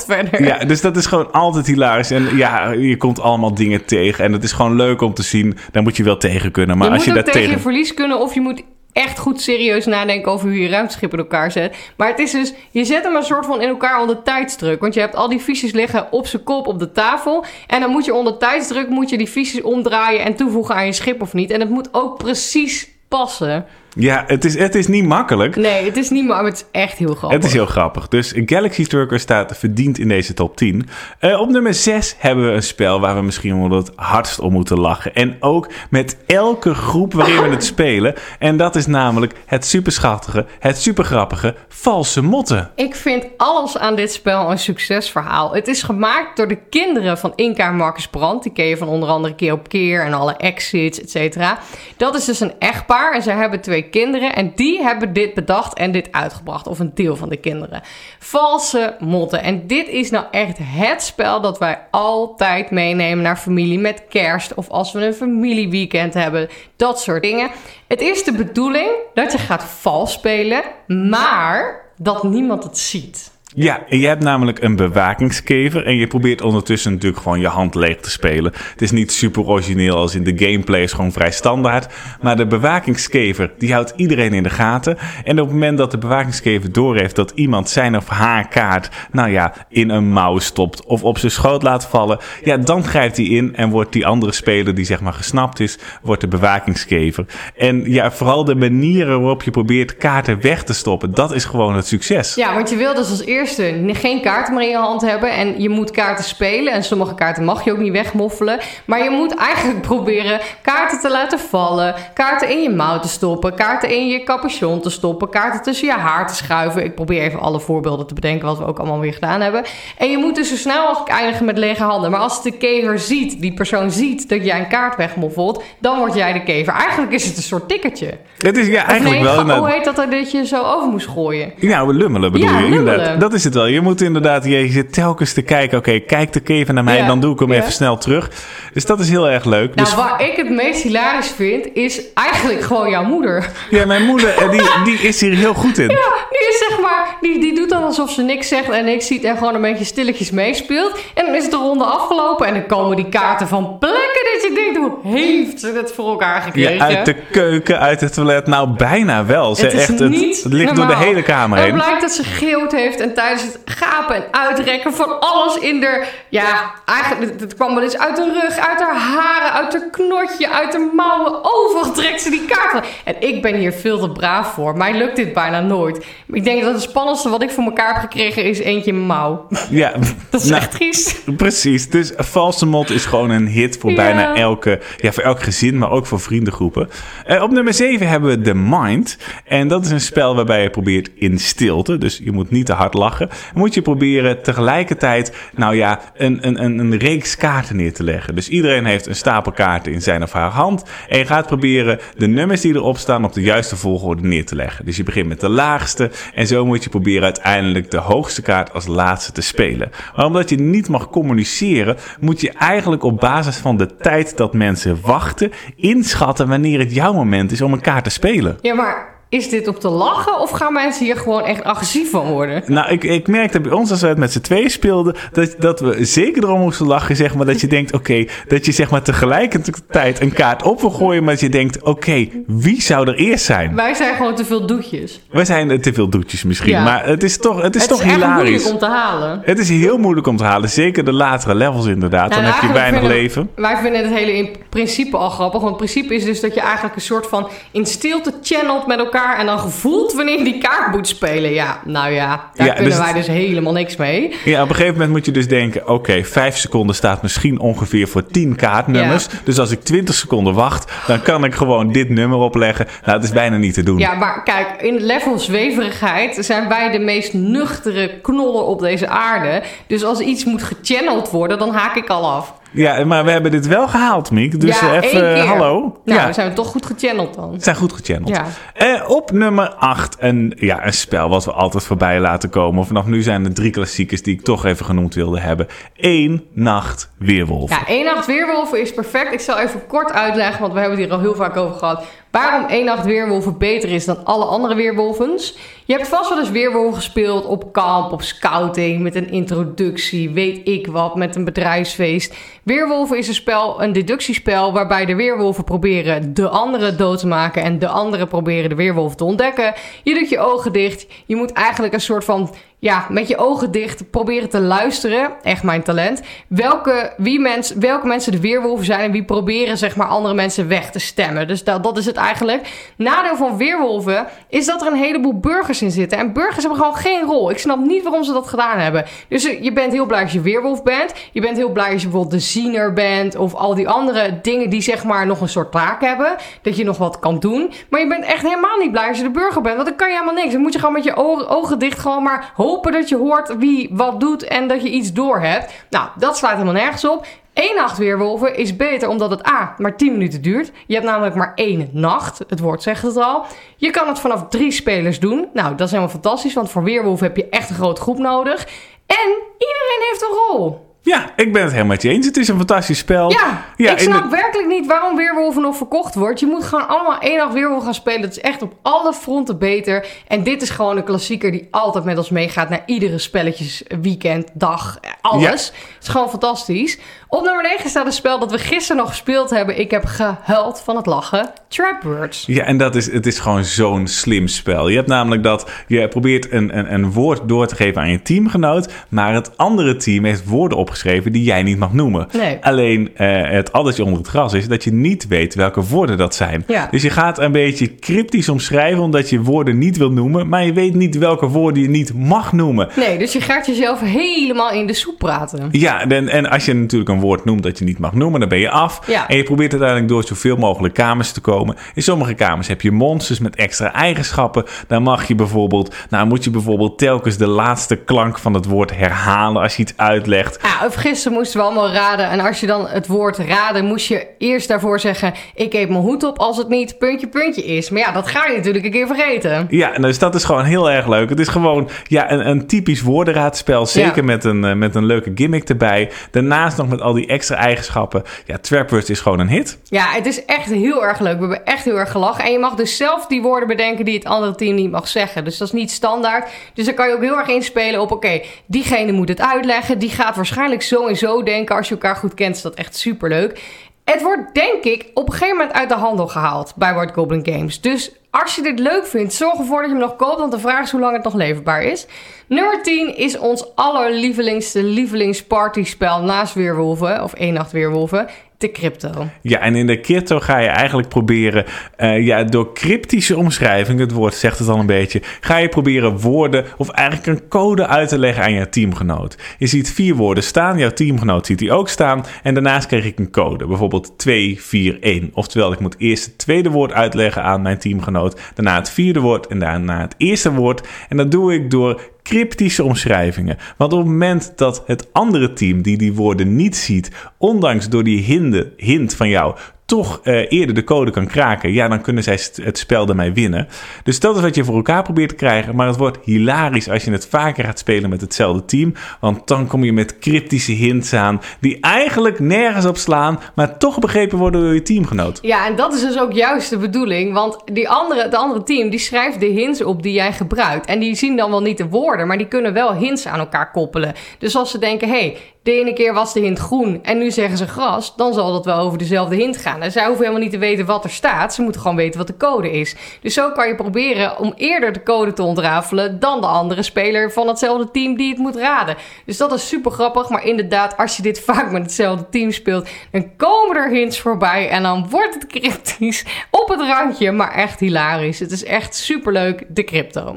verder? Ja, dus dat is gewoon altijd hilarisch. En ja, je komt allemaal dingen tegen en het is gewoon leuk om te zien. Daar moet je wel tegen kunnen. Maar je als je dat tegen tegen je verlies kunnen of je moet echt goed serieus nadenken over hoe je ruimteschip in elkaar zet. Maar het is dus, je zet hem een soort van in elkaar onder tijdsdruk. Want je hebt al die fiches liggen op zijn kop op de tafel. En dan moet je onder tijdsdruk moet je die fiches omdraaien en toevoegen aan je schip of niet. En het moet ook precies passen. Ja, het is, het is niet makkelijk. Nee, het is niet makkelijk. Het is echt heel grappig. Het is heel grappig. Dus Galaxy Trucker staat verdiend in deze top 10. Uh, eh, op nummer 6 hebben we een spel waar we misschien wel het hardst om moeten lachen. En ook met elke groep waarin we het spelen. En dat is namelijk het superschattige, het supergrappige Valse Motten. Ik vind alles aan dit spel een succesverhaal. Het is gemaakt door de kinderen van Inka Marcus Brandt. Die ken je van onder andere Keer op Keer en alle exits, et cetera. Dat is dus een echtpaar en zij hebben twee kinderen. En die hebben dit bedacht en dit uitgebracht. Of een deel van de kinderen. Valse motten. En dit is nou echt het spel dat wij altijd meenemen naar familie met kerst. Of als we een familieweekend hebben. Dat soort dingen. Het is de bedoeling dat je gaat vals spelen. Maar dat niemand het ziet. Ja, je hebt namelijk een bewakingskever en je probeert ondertussen natuurlijk gewoon je hand leeg te spelen. Het is niet super origineel als in de gameplay is gewoon vrij standaard. Maar de bewakingskever die houdt iedereen in de gaten. En op het moment dat de bewakingskever doorheeft dat iemand zijn of haar kaart, nou ja, in een mouw stopt of op zijn schoot laat vallen, ja, dan grijpt hij in en wordt die andere speler die zeg maar gesnapt is, wordt de bewakingskever. En ja, vooral de manieren waarop je probeert kaarten weg te stoppen, dat is gewoon het succes. Ja, want je wil dus als eerste eerste geen kaarten meer in je hand hebben. En je moet kaarten spelen. En sommige kaarten mag je ook niet wegmoffelen. Maar je moet eigenlijk proberen kaarten te laten vallen. Kaarten in je mouw te stoppen. Kaarten in je capuchon te stoppen. Kaarten tussen je haar te schuiven. Ik probeer even alle voorbeelden te bedenken wat we ook allemaal weer gedaan hebben. En je moet dus zo snel mogelijk eindigen met lege handen. Maar als de kever ziet, die persoon ziet dat jij een kaart wegmoffelt, dan word jij de kever. Eigenlijk is het een soort tikkertje. Het is ja, eigenlijk nee, wel... hoe heet dat dat je zo over moest gooien? Ja, we lummelen bedoel Ja, je. Inderdaad. Dat is het wel. Je moet inderdaad, je zit telkens te kijken. Oké, kijk de kever naar mij, Ja, dan doe ik hem ja. even snel terug. Dus dat is heel erg leuk. Nou, dus waar ik het meest hilarisch vind, is eigenlijk gewoon jouw moeder. ja, mijn moeder, eh, die, die is hier heel goed in. Ja, die is zeg maar, die, die doet dan alsof ze niks zegt en niks ziet en gewoon een beetje stilletjes meespeelt. En dan is de ronde afgelopen en dan komen die kaarten van plekken dat je denkt, hoe heeft ze dat voor elkaar gekregen? Ja, uit de keuken, uit het toilet. Nou, bijna wel. Ze Het is echt, niet het ligt door de hele kamer heen. blijkt dat ze geeuwd heeft en tijdens het gapen en uitrekken van alles in de... Ja, eigenlijk, het- het kwam wel eens uit de rug, uit haar haren, uit haar knotje, uit de mouwen. Overal trekt ze die kaart van. En ik ben hier veel te braaf voor. Mij lukt dit bijna nooit. Ik denk dat het spannendste wat ik voor elkaar heb gekregen is eentje mouw. Ja, Dat is nou, echt triest. Precies. Dus valse mot is gewoon een hit voor Ja. bijna elke, ja, voor elk gezin, maar ook voor vriendengroepen. Eh, op nummer 7 hebben we The Mind. En dat is een spel waarbij je probeert in stilte, dus je moet niet te hard lachen, moet je proberen tegelijkertijd, nou ja, een, een, een, een reeks kaarten neer te leggen. Dus iedereen heeft een stapel kaarten in zijn of haar hand. En je gaat proberen de nummers die erop staan op de juiste volgorde neer te leggen. Dus je begint met de laagste en zo moet je proberen uiteindelijk de hoogste kaart als laatste te spelen. Maar omdat je niet mag communiceren, moet je eigenlijk op basis van de tijd dat mensen wachten, inschatten wanneer het jouw moment is om een kaart te spelen. Ja, maar is dit op te lachen of gaan mensen hier gewoon echt agressief van worden? Nou, ik, ik merkte bij ons als we het met z'n tweeën speelden, dat, dat we zeker erom moesten lachen, zeg maar, dat je denkt, oké, dat je zeg maar tegelijkertijd een kaart op wil gooien, maar dat je denkt, oké, wie zou er eerst zijn? Wij zijn gewoon te veel doetjes. We zijn eh, te veel doetjes misschien, Ja. maar het is toch, het is het toch is echt hilarisch. moeilijk om te halen. Het is heel moeilijk om te halen, zeker de latere levels inderdaad. Dan Nou, heb je weinig vinden- leven. Wij vinden het hele in principe al grappig. Want het principe is dus dat je eigenlijk een soort van in stilte channelt met elkaar. En dan gevoelt wanneer die kaart moet spelen. Ja, nou ja, daar Ja, kunnen dus wij dus helemaal niks mee. Ja, op een gegeven moment moet je dus denken: oké, vijf seconden staat misschien ongeveer voor 10 kaartnummers. Dus als ik 20 seconden wacht, dan kan ik gewoon dit nummer opleggen. Nou, het is bijna niet te doen. Ja, maar kijk, in level zweverigheid zijn wij de meest nuchtere knollen op deze aarde. Dus als iets moet gechanneld worden, dan haak ik al af. Ja, maar we hebben dit wel gehaald, Miek. Dus ja, eh, even hallo. Nou, ja, we zijn toch goed gechanneld dan. het zijn goed gechanneld. Ja. Eh, op nummer 8, een, ja, een spel wat we altijd voorbij laten komen. Vanaf nu zijn er drie klassiekers die ik toch even genoemd wilde hebben. Eén nacht weerwolf. Ja, één nacht weerwolven is perfect. Ik zal even kort uitleggen, want we hebben het hier al heel vaak over gehad. Waarom één nacht weerwolven beter is dan alle andere weerwolvens. Je hebt vast wel eens weerwolven gespeeld op kamp, op scouting, met een introductie, weet ik wat, met een bedrijfsfeest. Weerwolven is een spel, een deductiespel, waarbij de weerwolven proberen de andere dood te maken en de anderen proberen de weerwolf te ontdekken. Je doet je ogen dicht. Je moet eigenlijk een soort van ja, met je ogen dicht proberen te luisteren. Echt mijn talent. Welke, wie mens, welke mensen de weerwolven zijn en wie proberen zeg maar andere mensen weg te stemmen. Dus dat, dat is het eigenlijk. Nadeel van weerwolven is dat er een heleboel burgers in zitten. En burgers hebben gewoon geen rol. Ik snap niet waarom ze dat gedaan hebben. Dus eh, je bent heel blij als je weerwolf bent. Je bent heel blij als je bijvoorbeeld de ziener bent. Of al die andere dingen die zeg maar nog een soort taak hebben. Dat je nog wat kan doen. Maar je bent echt helemaal niet blij als je de burger bent. Want dan kan je helemaal niks. Dan moet je gewoon met je ogen, ogen dicht gewoon maar hopen dat je hoort wie wat doet en dat je iets door hebt. Nou, dat slaat helemaal nergens op. Eén nacht weerwolven is beter omdat het A, maar 10 minuten duurt. Je hebt namelijk maar één nacht. Het woord zegt het al. Je kan het vanaf drie spelers doen. Nou, dat is helemaal fantastisch, want voor weerwolven heb je echt een grote groep nodig. En iedereen heeft een rol. Ja, ik ben het helemaal met je eens. Het is een fantastisch spel. Ja, Ja, ik snap de- werkelijk niet waarom Weerwolven nog verkocht wordt. Je moet gewoon allemaal één nacht Weerwolf gaan spelen. Dat is echt op alle fronten beter. En dit is gewoon een klassieker die altijd met ons meegaat naar iedere spelletjes, weekend, dag. alles. Het is gewoon fantastisch. Op nummer 9 staat een spel dat we gisteren nog gespeeld hebben. Ik heb gehuild van het lachen. Trap Words. Ja, en dat is, het is gewoon zo'n slim spel. Je hebt namelijk dat je probeert een, een, een woord door te geven aan je teamgenoot, maar het andere team heeft woorden opgeschreven die jij niet mag noemen. Nee. Alleen eh, het addertje onder het gras is dat je niet weet welke woorden dat zijn. Ja. Dus je gaat een beetje cryptisch omschrijven omdat je woorden niet wil noemen, maar je weet niet welke woorden je niet mag noemen. Nee, dus je gaat jezelf helemaal in de soep praten. Ja, en, en als je natuurlijk een woord noemt dat je niet mag noemen, dan ben je af. Ja. En je probeert uiteindelijk door zoveel mogelijk kamers te komen. In sommige kamers heb je monsters met extra eigenschappen. Dan mag je bijvoorbeeld, nou moet je bijvoorbeeld telkens de laatste klank van het woord herhalen als je iets uitlegt. Ja, of gisteren moesten we allemaal raden. En als je dan het woord raden, moest je eerst daarvoor zeggen... ik heb mijn hoed op als het niet puntje puntje is. Maar ja, dat ga je natuurlijk een keer vergeten. Ja, dus dat is gewoon heel erg leuk. Het is gewoon ja, een, een typisch woordenraadspel. Zeker Ja. met, een, eh, met een leuke gimmick erbij. Daarnaast nog met al die extra eigenschappen. Ja, Trapwords is gewoon een hit. Ja, het is echt heel erg leuk. We hebben echt heel erg gelachen. En je mag dus zelf die woorden bedenken die het andere team niet mag zeggen. Dus dat is niet standaard. Dus dan kan je ook heel erg inspelen op... oké, diegene moet het uitleggen. Die gaat waarschijnlijk en zo denken. Als je elkaar goed kent, is dat echt superleuk. Het wordt, denk ik, op een gegeven moment uit de handel gehaald bij White Goblin Games. Dus als je dit leuk vindt, zorg ervoor dat je hem nog koopt. Want de vraag is hoe lang het nog leverbaar is. Nummer 10 is ons allerlievelingste lievelingspartyspel naast Weerwolven. Of één nacht Weerwolven. De Crypto. Ja, en in de crypto ga je eigenlijk proberen, eh, ja, door cryptische omschrijving, het woord zegt het al een beetje, ga je proberen woorden of eigenlijk een code uit te leggen aan je teamgenoot. Je ziet vier woorden staan, jouw teamgenoot ziet die ook staan en daarnaast kreeg ik een code, bijvoorbeeld 241. Oftewel, ik moet eerst het tweede woord uitleggen aan mijn teamgenoot, daarna het vierde woord en daarna het eerste woord. En dat doe ik door cryptische omschrijvingen. Want op het moment dat het andere team die die woorden niet ziet, ondanks door die hinde, hint van jou, toch eh, eerder de code kan kraken, ja, dan kunnen zij het spel daarmee winnen. Dus dat is wat je voor elkaar probeert te krijgen. Maar het wordt hilarisch als je het vaker gaat spelen met hetzelfde team. Want dan kom je met cryptische hints aan die eigenlijk nergens op slaan, maar toch begrepen worden door je teamgenoot. Ja, en dat is dus ook juist de bedoeling. Want die andere, het andere team die schrijft de hints op die jij gebruikt. En die zien dan wel niet de woorden, maar die kunnen wel hints aan elkaar koppelen. Dus als ze denken, hé, hey, de ene keer was de hint groen en nu zeggen ze gras, dan zal dat wel over dezelfde hint gaan. En zij hoeven helemaal niet te weten wat er staat. Ze moeten gewoon weten wat de code is. Dus zo kan je proberen om eerder de code te ontrafelen dan de andere speler van hetzelfde team die het moet raden. Dus dat is super grappig. Maar inderdaad, als je dit vaak met hetzelfde team speelt, dan komen er hints voorbij en dan wordt het cryptisch op het randje, maar echt hilarisch. Het is echt super leuk, de crypto.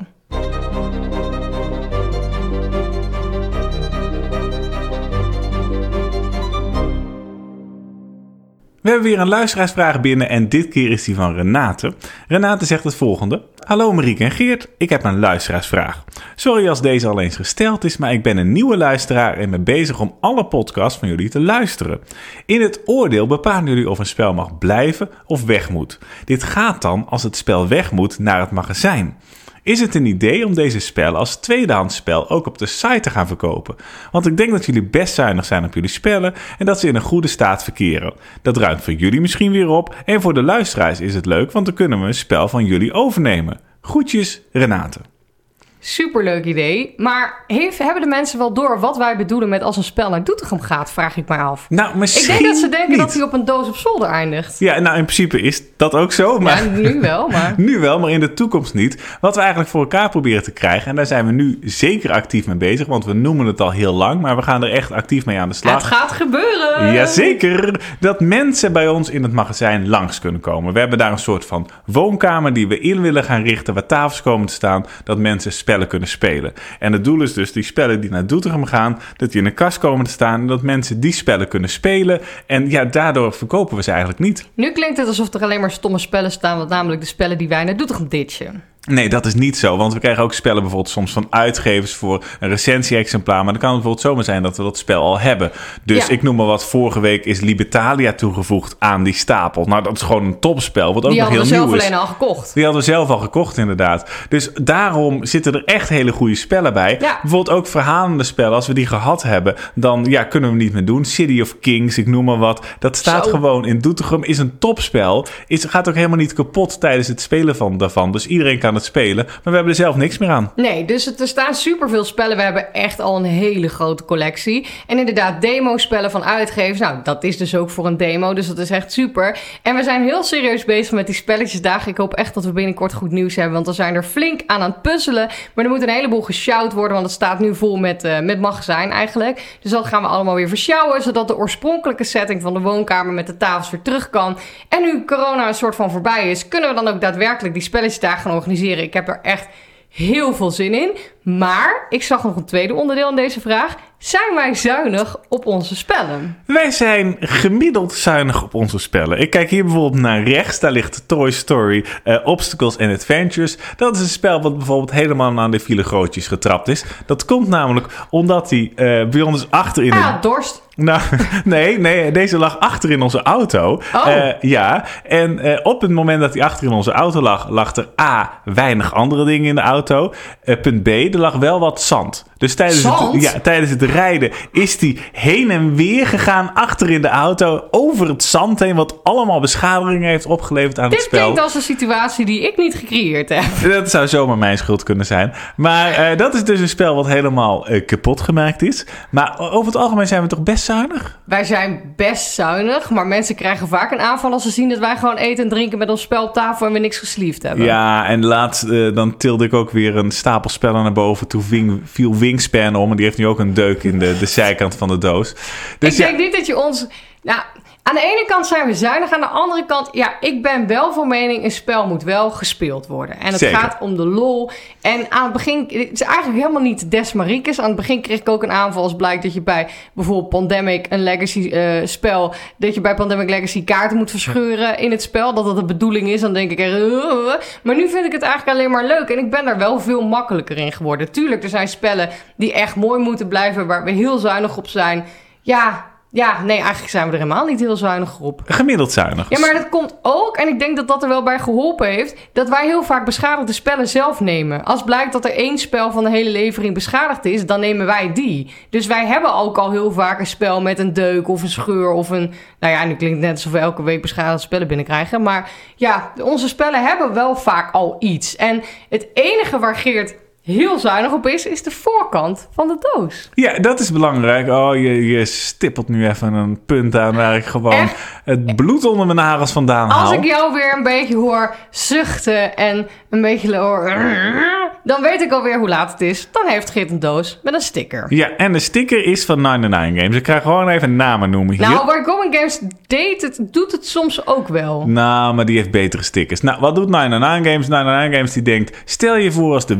We hebben weer een luisteraarsvraag binnen en dit keer is die van Renate. Renate zegt het volgende. Hallo Marieke en Geert, ik heb een luisteraarsvraag. Sorry als deze al eens gesteld is, maar ik ben een nieuwe luisteraar en ben bezig om alle podcasts van jullie te luisteren. In het oordeel bepalen jullie of een spel mag blijven of weg moet. Dit gaat dan als het spel weg moet naar het magazijn. Is het een idee om deze spellen als tweedehands spel ook op de site te gaan verkopen? Want ik denk dat jullie best zuinig zijn op jullie spellen en dat ze in een goede staat verkeren. Dat ruimt voor jullie misschien weer op en voor de luisteraars is het leuk, want dan kunnen we een spel van jullie overnemen. Groetjes, Renate. Superleuk idee. Maar heeft, hebben de mensen wel door wat wij bedoelen met als een spel naar Doetinchem gaat, vraag ik mij af. Nou, Ik misschien denk dat ze denken niet. dat hij op een doos op zolder eindigt. Ja, nou in principe is dat ook zo, maar... Ja, nu wel, maar... Nu wel, maar in de toekomst niet. Wat we eigenlijk voor elkaar proberen te krijgen. En daar zijn we nu zeker actief mee bezig. Want we noemen het al heel lang. Maar we gaan er echt actief mee aan de slag. Het gaat gebeuren! Jazeker, dat mensen bij ons in het magazijn langs kunnen komen. We hebben daar een soort van woonkamer die we in willen gaan richten, waar tafels komen te staan, dat mensen kunnen spelen. En het doel is dus die spellen die naar Doetinchem gaan, dat die in een kast komen te staan en dat mensen die spellen kunnen spelen. En ja, daardoor verkopen we ze eigenlijk niet. Nu klinkt het alsof er alleen maar stomme spellen staan, wat namelijk de spellen die wij naar Doetinchem ditchen. Nee, dat is niet zo. Want we krijgen ook spellen bijvoorbeeld soms van uitgevers voor een recensie-exemplaar. Maar dan kan het bijvoorbeeld zomaar zijn dat we dat spel al hebben. Dus Ja. ik noem maar wat. Vorige week is Libertalia toegevoegd aan die stapel. Nou, dat is gewoon een topspel. Wat ook Die nog hadden heel we zelf nieuw is. alleen al gekocht. Die hadden we zelf al gekocht, inderdaad. Dus daarom zitten er echt hele goede spellen bij. Ja. Bijvoorbeeld ook verhalende spellen. Als we die gehad hebben, dan ja, kunnen we niet meer doen. City of Kings, ik noem maar wat. Dat staat Zo. gewoon in Doetinchem. Is een topspel. Is, gaat ook helemaal niet kapot tijdens het spelen van, daarvan. Dus iedereen kan aan het spelen. Maar we hebben er zelf niks meer aan. Nee, dus er staan superveel spellen. We hebben echt al een hele grote collectie. En inderdaad, demo-spellen van uitgevers. Nou, dat is dus ook voor een demo. Dus dat is echt super. En we zijn heel serieus bezig met die spelletjesdagen. Ik hoop echt dat we binnenkort goed nieuws hebben. Want we zijn er flink aan aan het puzzelen. Maar er moet een heleboel gesjouwd worden. Want het staat nu vol met, eh, met magazijn eigenlijk. Dus dat gaan we allemaal weer versjouwen. Zodat de oorspronkelijke setting van de woonkamer met de tafels weer terug kan. En nu corona een soort van voorbij is, kunnen we dan ook daadwerkelijk die spelletjesdagen gaan organiseren. Ik heb er echt heel veel zin in. Maar ik zag nog een tweede onderdeel in deze vraag. Zijn wij zuinig op onze spellen? Wij zijn gemiddeld zuinig op onze spellen. Ik kijk hier bijvoorbeeld naar rechts. Daar ligt Toy Story eh, Obstacles and Adventures. Dat is een spel wat bijvoorbeeld helemaal aan de file grootjes getrapt is. Dat komt namelijk omdat hij eh, bij ons achter in Ja, een... dorst. Nou, nee, nee, deze lag achter in onze auto. Oh. Eh, ja, en op het moment dat hij achter in onze auto lag, lag er A, weinig andere dingen in de auto. Punt B, er lag wel wat zand. Dus tijdens het, ja, tijdens het rijden is hij heen en weer gegaan achter in de auto, over het zand heen, wat allemaal beschadigingen heeft opgeleverd aan het Dit spel. klinkt als een situatie die ik niet gecreëerd heb. Dat zou zomaar mijn schuld kunnen zijn. Maar eh, dat is dus een spel wat helemaal eh, kapot gemaakt is. Maar over het algemeen zijn we toch best zuinig? Wij zijn best zuinig, maar mensen krijgen vaak een aanval als ze zien dat wij gewoon eten en drinken met ons spel op tafel en we niks gesleeved hebben. Ja, en laatst eh, dan tilde ik ook weer een stapel spellen naar boven. Toen viel Wingspan om en die heeft nu ook een deuk in de, de zijkant van de doos. Dus ik ja, denk niet dat je ons. Nou, aan de ene kant zijn we zuinig, aan de andere kant, ja, ik ben wel van mening, een spel moet wel gespeeld worden. En het Zeker. gaat om de lol. En aan het begin, het is eigenlijk helemaal niet Desmaricus. Aan het begin kreeg ik ook een aanval als blijkt dat je bij bijvoorbeeld Pandemic, een legacy eh, spel, dat je bij Pandemic Legacy kaarten moet verscheuren in het spel. Dat dat de bedoeling is, dan denk ik er. "Uh." Maar nu vind ik het eigenlijk alleen maar leuk. En ik ben daar wel veel makkelijker in geworden. Tuurlijk, er zijn spellen die echt mooi moeten blijven, waar we heel zuinig op zijn. Ja, ja, nee, eigenlijk zijn we er helemaal niet heel zuinig op. gemiddeld zuinig. Ja, maar dat komt ook, en ik denk dat dat er wel bij geholpen heeft, dat wij heel vaak beschadigde spellen zelf nemen. Als blijkt dat er één spel van de hele levering beschadigd is, dan nemen wij die. Dus wij hebben ook al heel vaak een spel met een deuk of een scheur of een... Nou ja, nu klinkt het net alsof we elke week beschadigde spellen binnenkrijgen. Maar ja, onze spellen hebben wel vaak al iets. En het enige waar Geert heel zuinig op is, is de voorkant van de doos. Ja, dat is belangrijk. Oh, je, je stippelt nu even een punt aan waar ik gewoon Echt? het bloed onder mijn nagels vandaan Als haal. ik jou weer een beetje hoor zuchten en een beetje hoor... Dan weet ik alweer hoe laat het is. Dan heeft Geert een doos met een sticker. Ja, en de sticker is van 99 Games. Ik ga gewoon even namen noemen hier. Nou, waar Going Games deed het, doet het soms ook wel. Nou, maar die heeft betere stickers. Nou, wat doet 99 Games? 99 Games die denkt... Stel je voor als de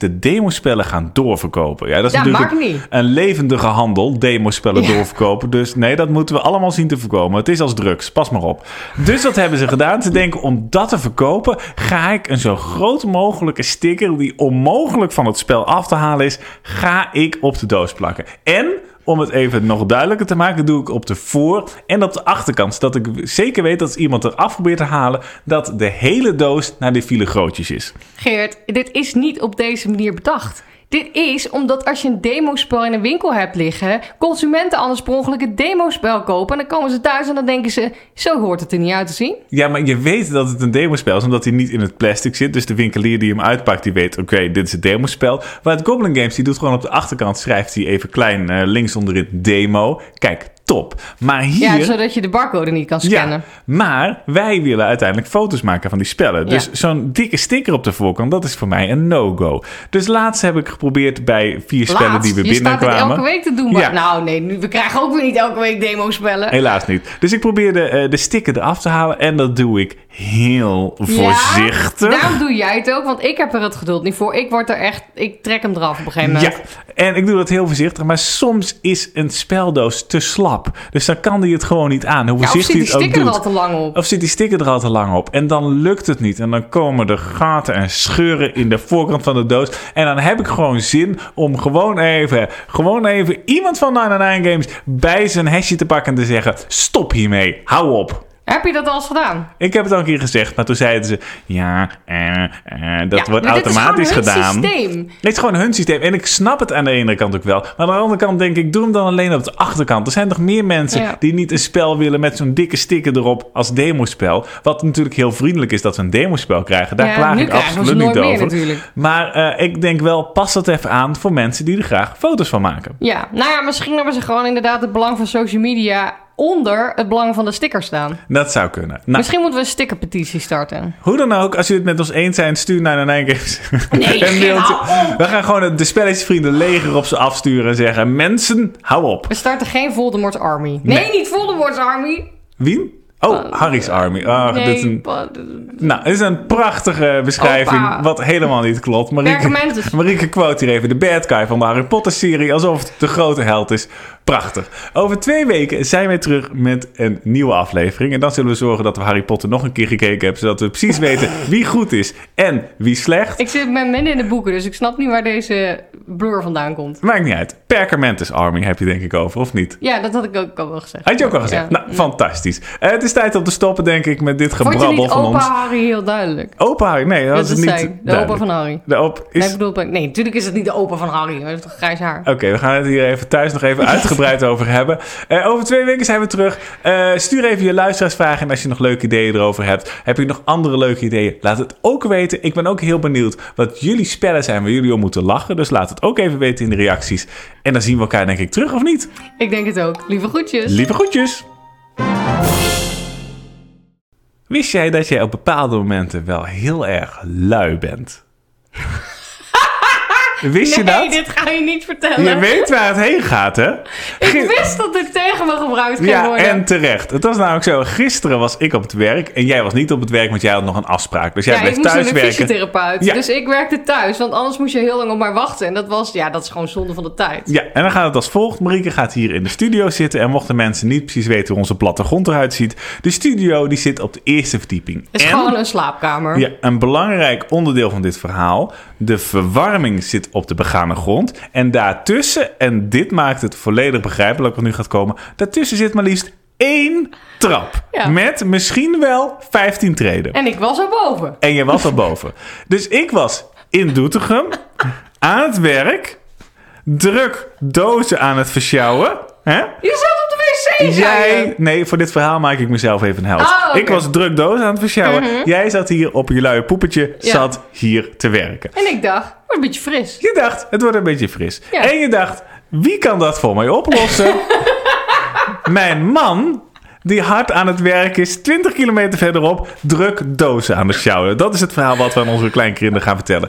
winkeliers de demospellen gaan doorverkopen. Ja, dat is Ja, natuurlijk een levendige handel. Demospellen Ja. doorverkopen. Dus nee, dat moeten we allemaal zien te voorkomen. Het is als drugs. Pas maar op. Dus wat hebben ze gedaan? Ze denken, om dat te verkopen... ga ik een zo groot mogelijke sticker... die onmogelijk van het spel af te halen is... ga ik op de doos plakken. En... Om het even nog duidelijker te maken, doe ik op de voor- en op de achterkant. Zodat ik zeker weet dat als iemand er af probeert te halen, dat de hele doos naar de file grootjes is. Geert, dit is niet op deze manier bedacht. Dit is omdat als je een demospel in een winkel hebt liggen, consumenten anders per ongeluk het demospel kopen. En dan komen ze thuis en dan denken ze, zo hoort het er niet uit te zien. Ja, maar je weet dat het een demospel is, omdat hij niet in het plastic zit. Dus de winkelier die hem uitpakt, die weet, oké, dit is het demospel. Maar het Goblin Games, die doet gewoon op de achterkant, schrijft hij even klein eh, links onderin demo. Kijk, top. Maar hier... Ja, zodat je de barcode niet kan scannen. Ja, maar wij willen uiteindelijk foto's maken van die spellen. Dus Ja. zo'n dikke sticker op de voorkant, dat is voor mij een no-go. Dus laatst heb ik geprobeerd bij vier spellen Laatst, die we je staat binnenkwamen. elke week te doen. Maar, Ja. Nou nee, nu, we krijgen ook weer niet elke week demospellen. Helaas niet. Dus ik probeerde eh, de sticker eraf te halen en dat doe ik heel voorzichtig. Ja, daarom doe jij het ook, want ik heb er het geduld niet voor. Ik word er echt, ik trek hem eraf op een gegeven moment. Ja, en ik doe dat heel voorzichtig, maar soms is een speldoos te slap. Dus dan kan die het gewoon niet aan, hoe Ja, zit die sticker er al te lang op? Of zit die sticker er al te lang op? En dan lukt het niet. En dan komen er gaten en scheuren in de voorkant van de doos. En dan heb ik gewoon zin om gewoon even, gewoon even iemand van 99 Games bij zijn hesje te pakken en te zeggen: stop hiermee, hou op. Heb je dat al eens gedaan? Ik heb het al een keer gezegd, maar toen zeiden ze... Ja, eh, eh, dat Ja, wordt maar dit is automatisch gewoon hun gedaan. systeem. Nee, het is gewoon hun systeem. En ik snap het aan de ene kant ook wel. Maar aan de andere kant denk ik, doe hem dan alleen op de achterkant. Er zijn toch meer mensen Ja. die niet een spel willen met zo'n dikke sticker erop als demospel. Wat natuurlijk heel vriendelijk is dat we een demospel krijgen. Daar Ja, klaag ik absoluut ze niet over. natuurlijk. Maar eh, ik denk wel, pas dat even aan voor mensen die er graag foto's van maken. Ja, nou ja, misschien hebben ze gewoon inderdaad het belang van social media onder het belang van de sticker staan. Dat zou kunnen. Nou, Misschien moeten we een stickerpetitie starten. Hoe dan ook, als jullie het met ons eens zijn, stuur naar de Nine Games Nee, een mailtje. We gaan gewoon het- de spelletjesvrienden leger op ze afsturen en zeggen... Mensen, hou op. We starten geen Voldemort Army. Nee, Nee. niet Voldemort Army. Wie? Oh, Harry's Army. Ah, nee, dit is een, nou, dit is een prachtige beschrijving, Opa. wat helemaal niet klopt. Marieke. Marieke quote hier even de bad guy van de Harry Potter serie, alsof het de grote held is. Prachtig. Over twee weken zijn wij terug met een nieuwe aflevering. En dan zullen we zorgen dat we Harry Potter nog een keer gekeken hebben, zodat we precies weten wie goed is en wie slecht. Ik zit met midden in de boeken, dus ik snap niet waar deze blur vandaan komt. Maakt niet uit. Perkamentus Army heb je denk ik over, of niet? Ja, dat had ik ook al wel gezegd. Had je ook al gezegd? Ja. Nou, fantastisch. Eh, het is tijd om te stoppen, denk ik, met dit gebrabbel van opa ons. Harry heel duidelijk? Opa Harry, nee, dat Dat is het niet. De duidelijk. opa van Harry. De op is... Nee, ik bedoel, nee, natuurlijk is het niet de opa van Harry. Hij heeft toch grijs haar? Oké, we gaan het hier even thuis nog even uitgebreid over hebben. Eh, over twee weken zijn we terug. Eh, stuur even je luisteraarsvragen en als je nog leuke ideeën erover hebt. Heb je nog andere leuke ideeën? Laat het ook weten. Ik ben ook heel benieuwd wat jullie spellen zijn waar jullie om moeten lachen. Dus laat het ook even weten in de reacties. En dan zien we elkaar denk ik terug, of niet? Ik denk het ook. Lieve groetjes. Lieve groetjes! Wist jij dat jij op bepaalde momenten wel heel erg lui bent? Wist je nee, dat? dit ga je niet vertellen. Je weet waar het heen gaat, hè? Ik wist dat dit tegen me gebruikt ging Ja, worden. en terecht. Het was namelijk zo. Gisteren was ik op het werk en jij was niet op het werk, want jij had nog een afspraak. Dus jij ja, ik bleef moest thuis naar de werken. fysiotherapeut. Ja. Dus ik werkte thuis, want anders moest je heel lang op mij wachten. En dat was, ja, dat is gewoon zonde van de tijd. Ja, en dan gaat het als volgt. Marieke gaat hier in de studio zitten. En mochten mensen niet precies weten hoe onze plattegrond eruit ziet. De studio die zit op de eerste verdieping. Het is en, gewoon een slaapkamer. Ja, een belangrijk onderdeel van dit verhaal. De verwarming zit op de begane grond. En daartussen, en dit maakt het volledig begrijpelijk wat nu gaat komen. Daartussen zit maar liefst één trap. Ja. Met misschien wel 15 treden. En ik was er boven. En je was er boven. Dus ik was in Doetinchem aan het werk. Druk dozen aan het versjouwen. Hè? Je zat op de wc. Jij, nee, voor dit verhaal maak ik mezelf even een held. Oh. Mhm. Ik was druk dozen aan het versjouwen. Jij zat hier op je luie poepetje, Ja. zat hier te werken. En ik dacht, wordt een beetje fris. Je dacht, het wordt een beetje fris. Ja. En je dacht, wie kan dat voor mij oplossen? Mijn man, die hard aan het werk is, 20 kilometer verderop, druk dozen aan het sjouwen. Dat is het verhaal wat we aan onze kleinkinderen gaan vertellen.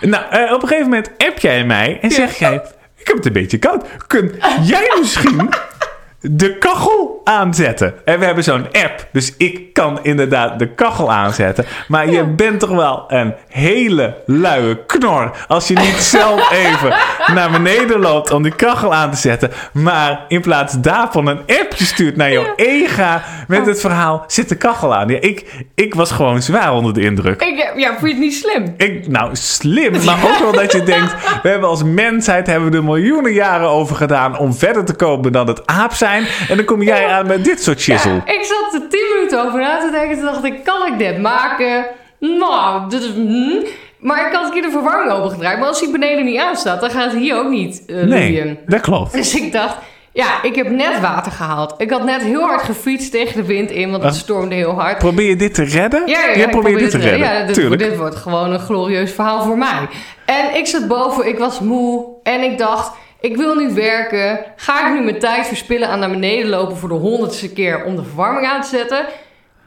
Nou, eh, op een gegeven moment app jij mij en zeg jij... Ik heb het een beetje koud. Kun jij misschien de kachel aanzetten. En we hebben zo'n app, dus ik kan inderdaad de kachel aanzetten. Maar je bent toch wel een hele luie knor als je niet zelf even naar beneden loopt om die kachel aan te zetten. Maar in plaats daarvan een appje stuurt naar jouw ega met het verhaal, zit de kachel aan. Ja, ik, ik was gewoon zwaar onder de indruk. Ik, ja, vond je het niet slim? Ik, nou, slim, maar ook wel dat je denkt... we hebben als mensheid hebben we er miljoenen jaren over gedaan... om verder te komen dan het aap zijn. En dan kom jij aan met dit soort shizzle. Ik zat er 10 minuten over na te denken. Toen dacht ik, kan ik dit maken? Nou, dit is... hm. Maar ik had een keer de verwarming opengedraaid. Maar als die beneden niet aanstaat, dan gaat het hier ook niet eh Nee, loeien. dat klopt. Dus ik dacht, ja, ik heb net water gehaald. Ik had net heel hard gefietst tegen de wind in, want het Ah. stormde heel hard. Probeer je dit te redden? Ja, ja, probeert dit te redden. Ja, dit, Tuurlijk. dit wordt gewoon een glorieus verhaal voor mij. En ik zat boven, ik was moe en ik dacht, ik wil nu werken. Ga ik nu mijn tijd verspillen aan naar beneden lopen voor de honderdste keer om de verwarming aan te zetten?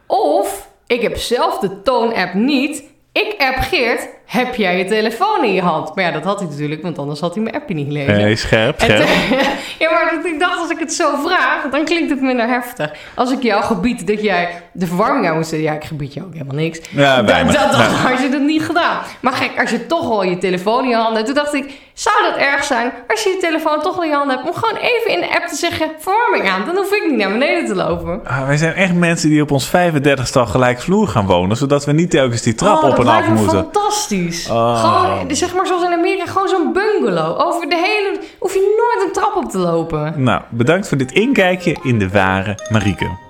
Of ik heb zelf de toon-app niet. Ik app Geert, heb jij je telefoon in je hand? Maar ja, dat had hij natuurlijk, want anders had hij mijn appje niet gelezen. Nee, scherp, scherp. ja, maar ik dacht, als ik het zo vraag, dan klinkt het minder heftig. Als ik jou gebied dat jij de verwarming aan moet zetten, ja, ik gebied je ook helemaal niks. Ja, dat, weinig. dat, dat Ja. had je dat niet gedaan. Maar gek, als je toch al je telefoon in je handen hebt, toen dacht ik, zou dat erg zijn als je je telefoon toch in je handen hebt, om gewoon even in de app te zeggen, verwarming aan. Dan hoef ik niet naar beneden te lopen. Ah, wij zijn echt mensen die op ons 35 al gelijk vloer gaan wonen... zodat we niet telkens die trap oh, op en af me moeten. Fantastisch. Oh. Gewoon, zeg maar zoals in Amerika, gewoon zo'n bungalow. Over de hele, hoef je nooit een trap op te lopen. Nou, bedankt voor dit inkijkje in de ware Marieke.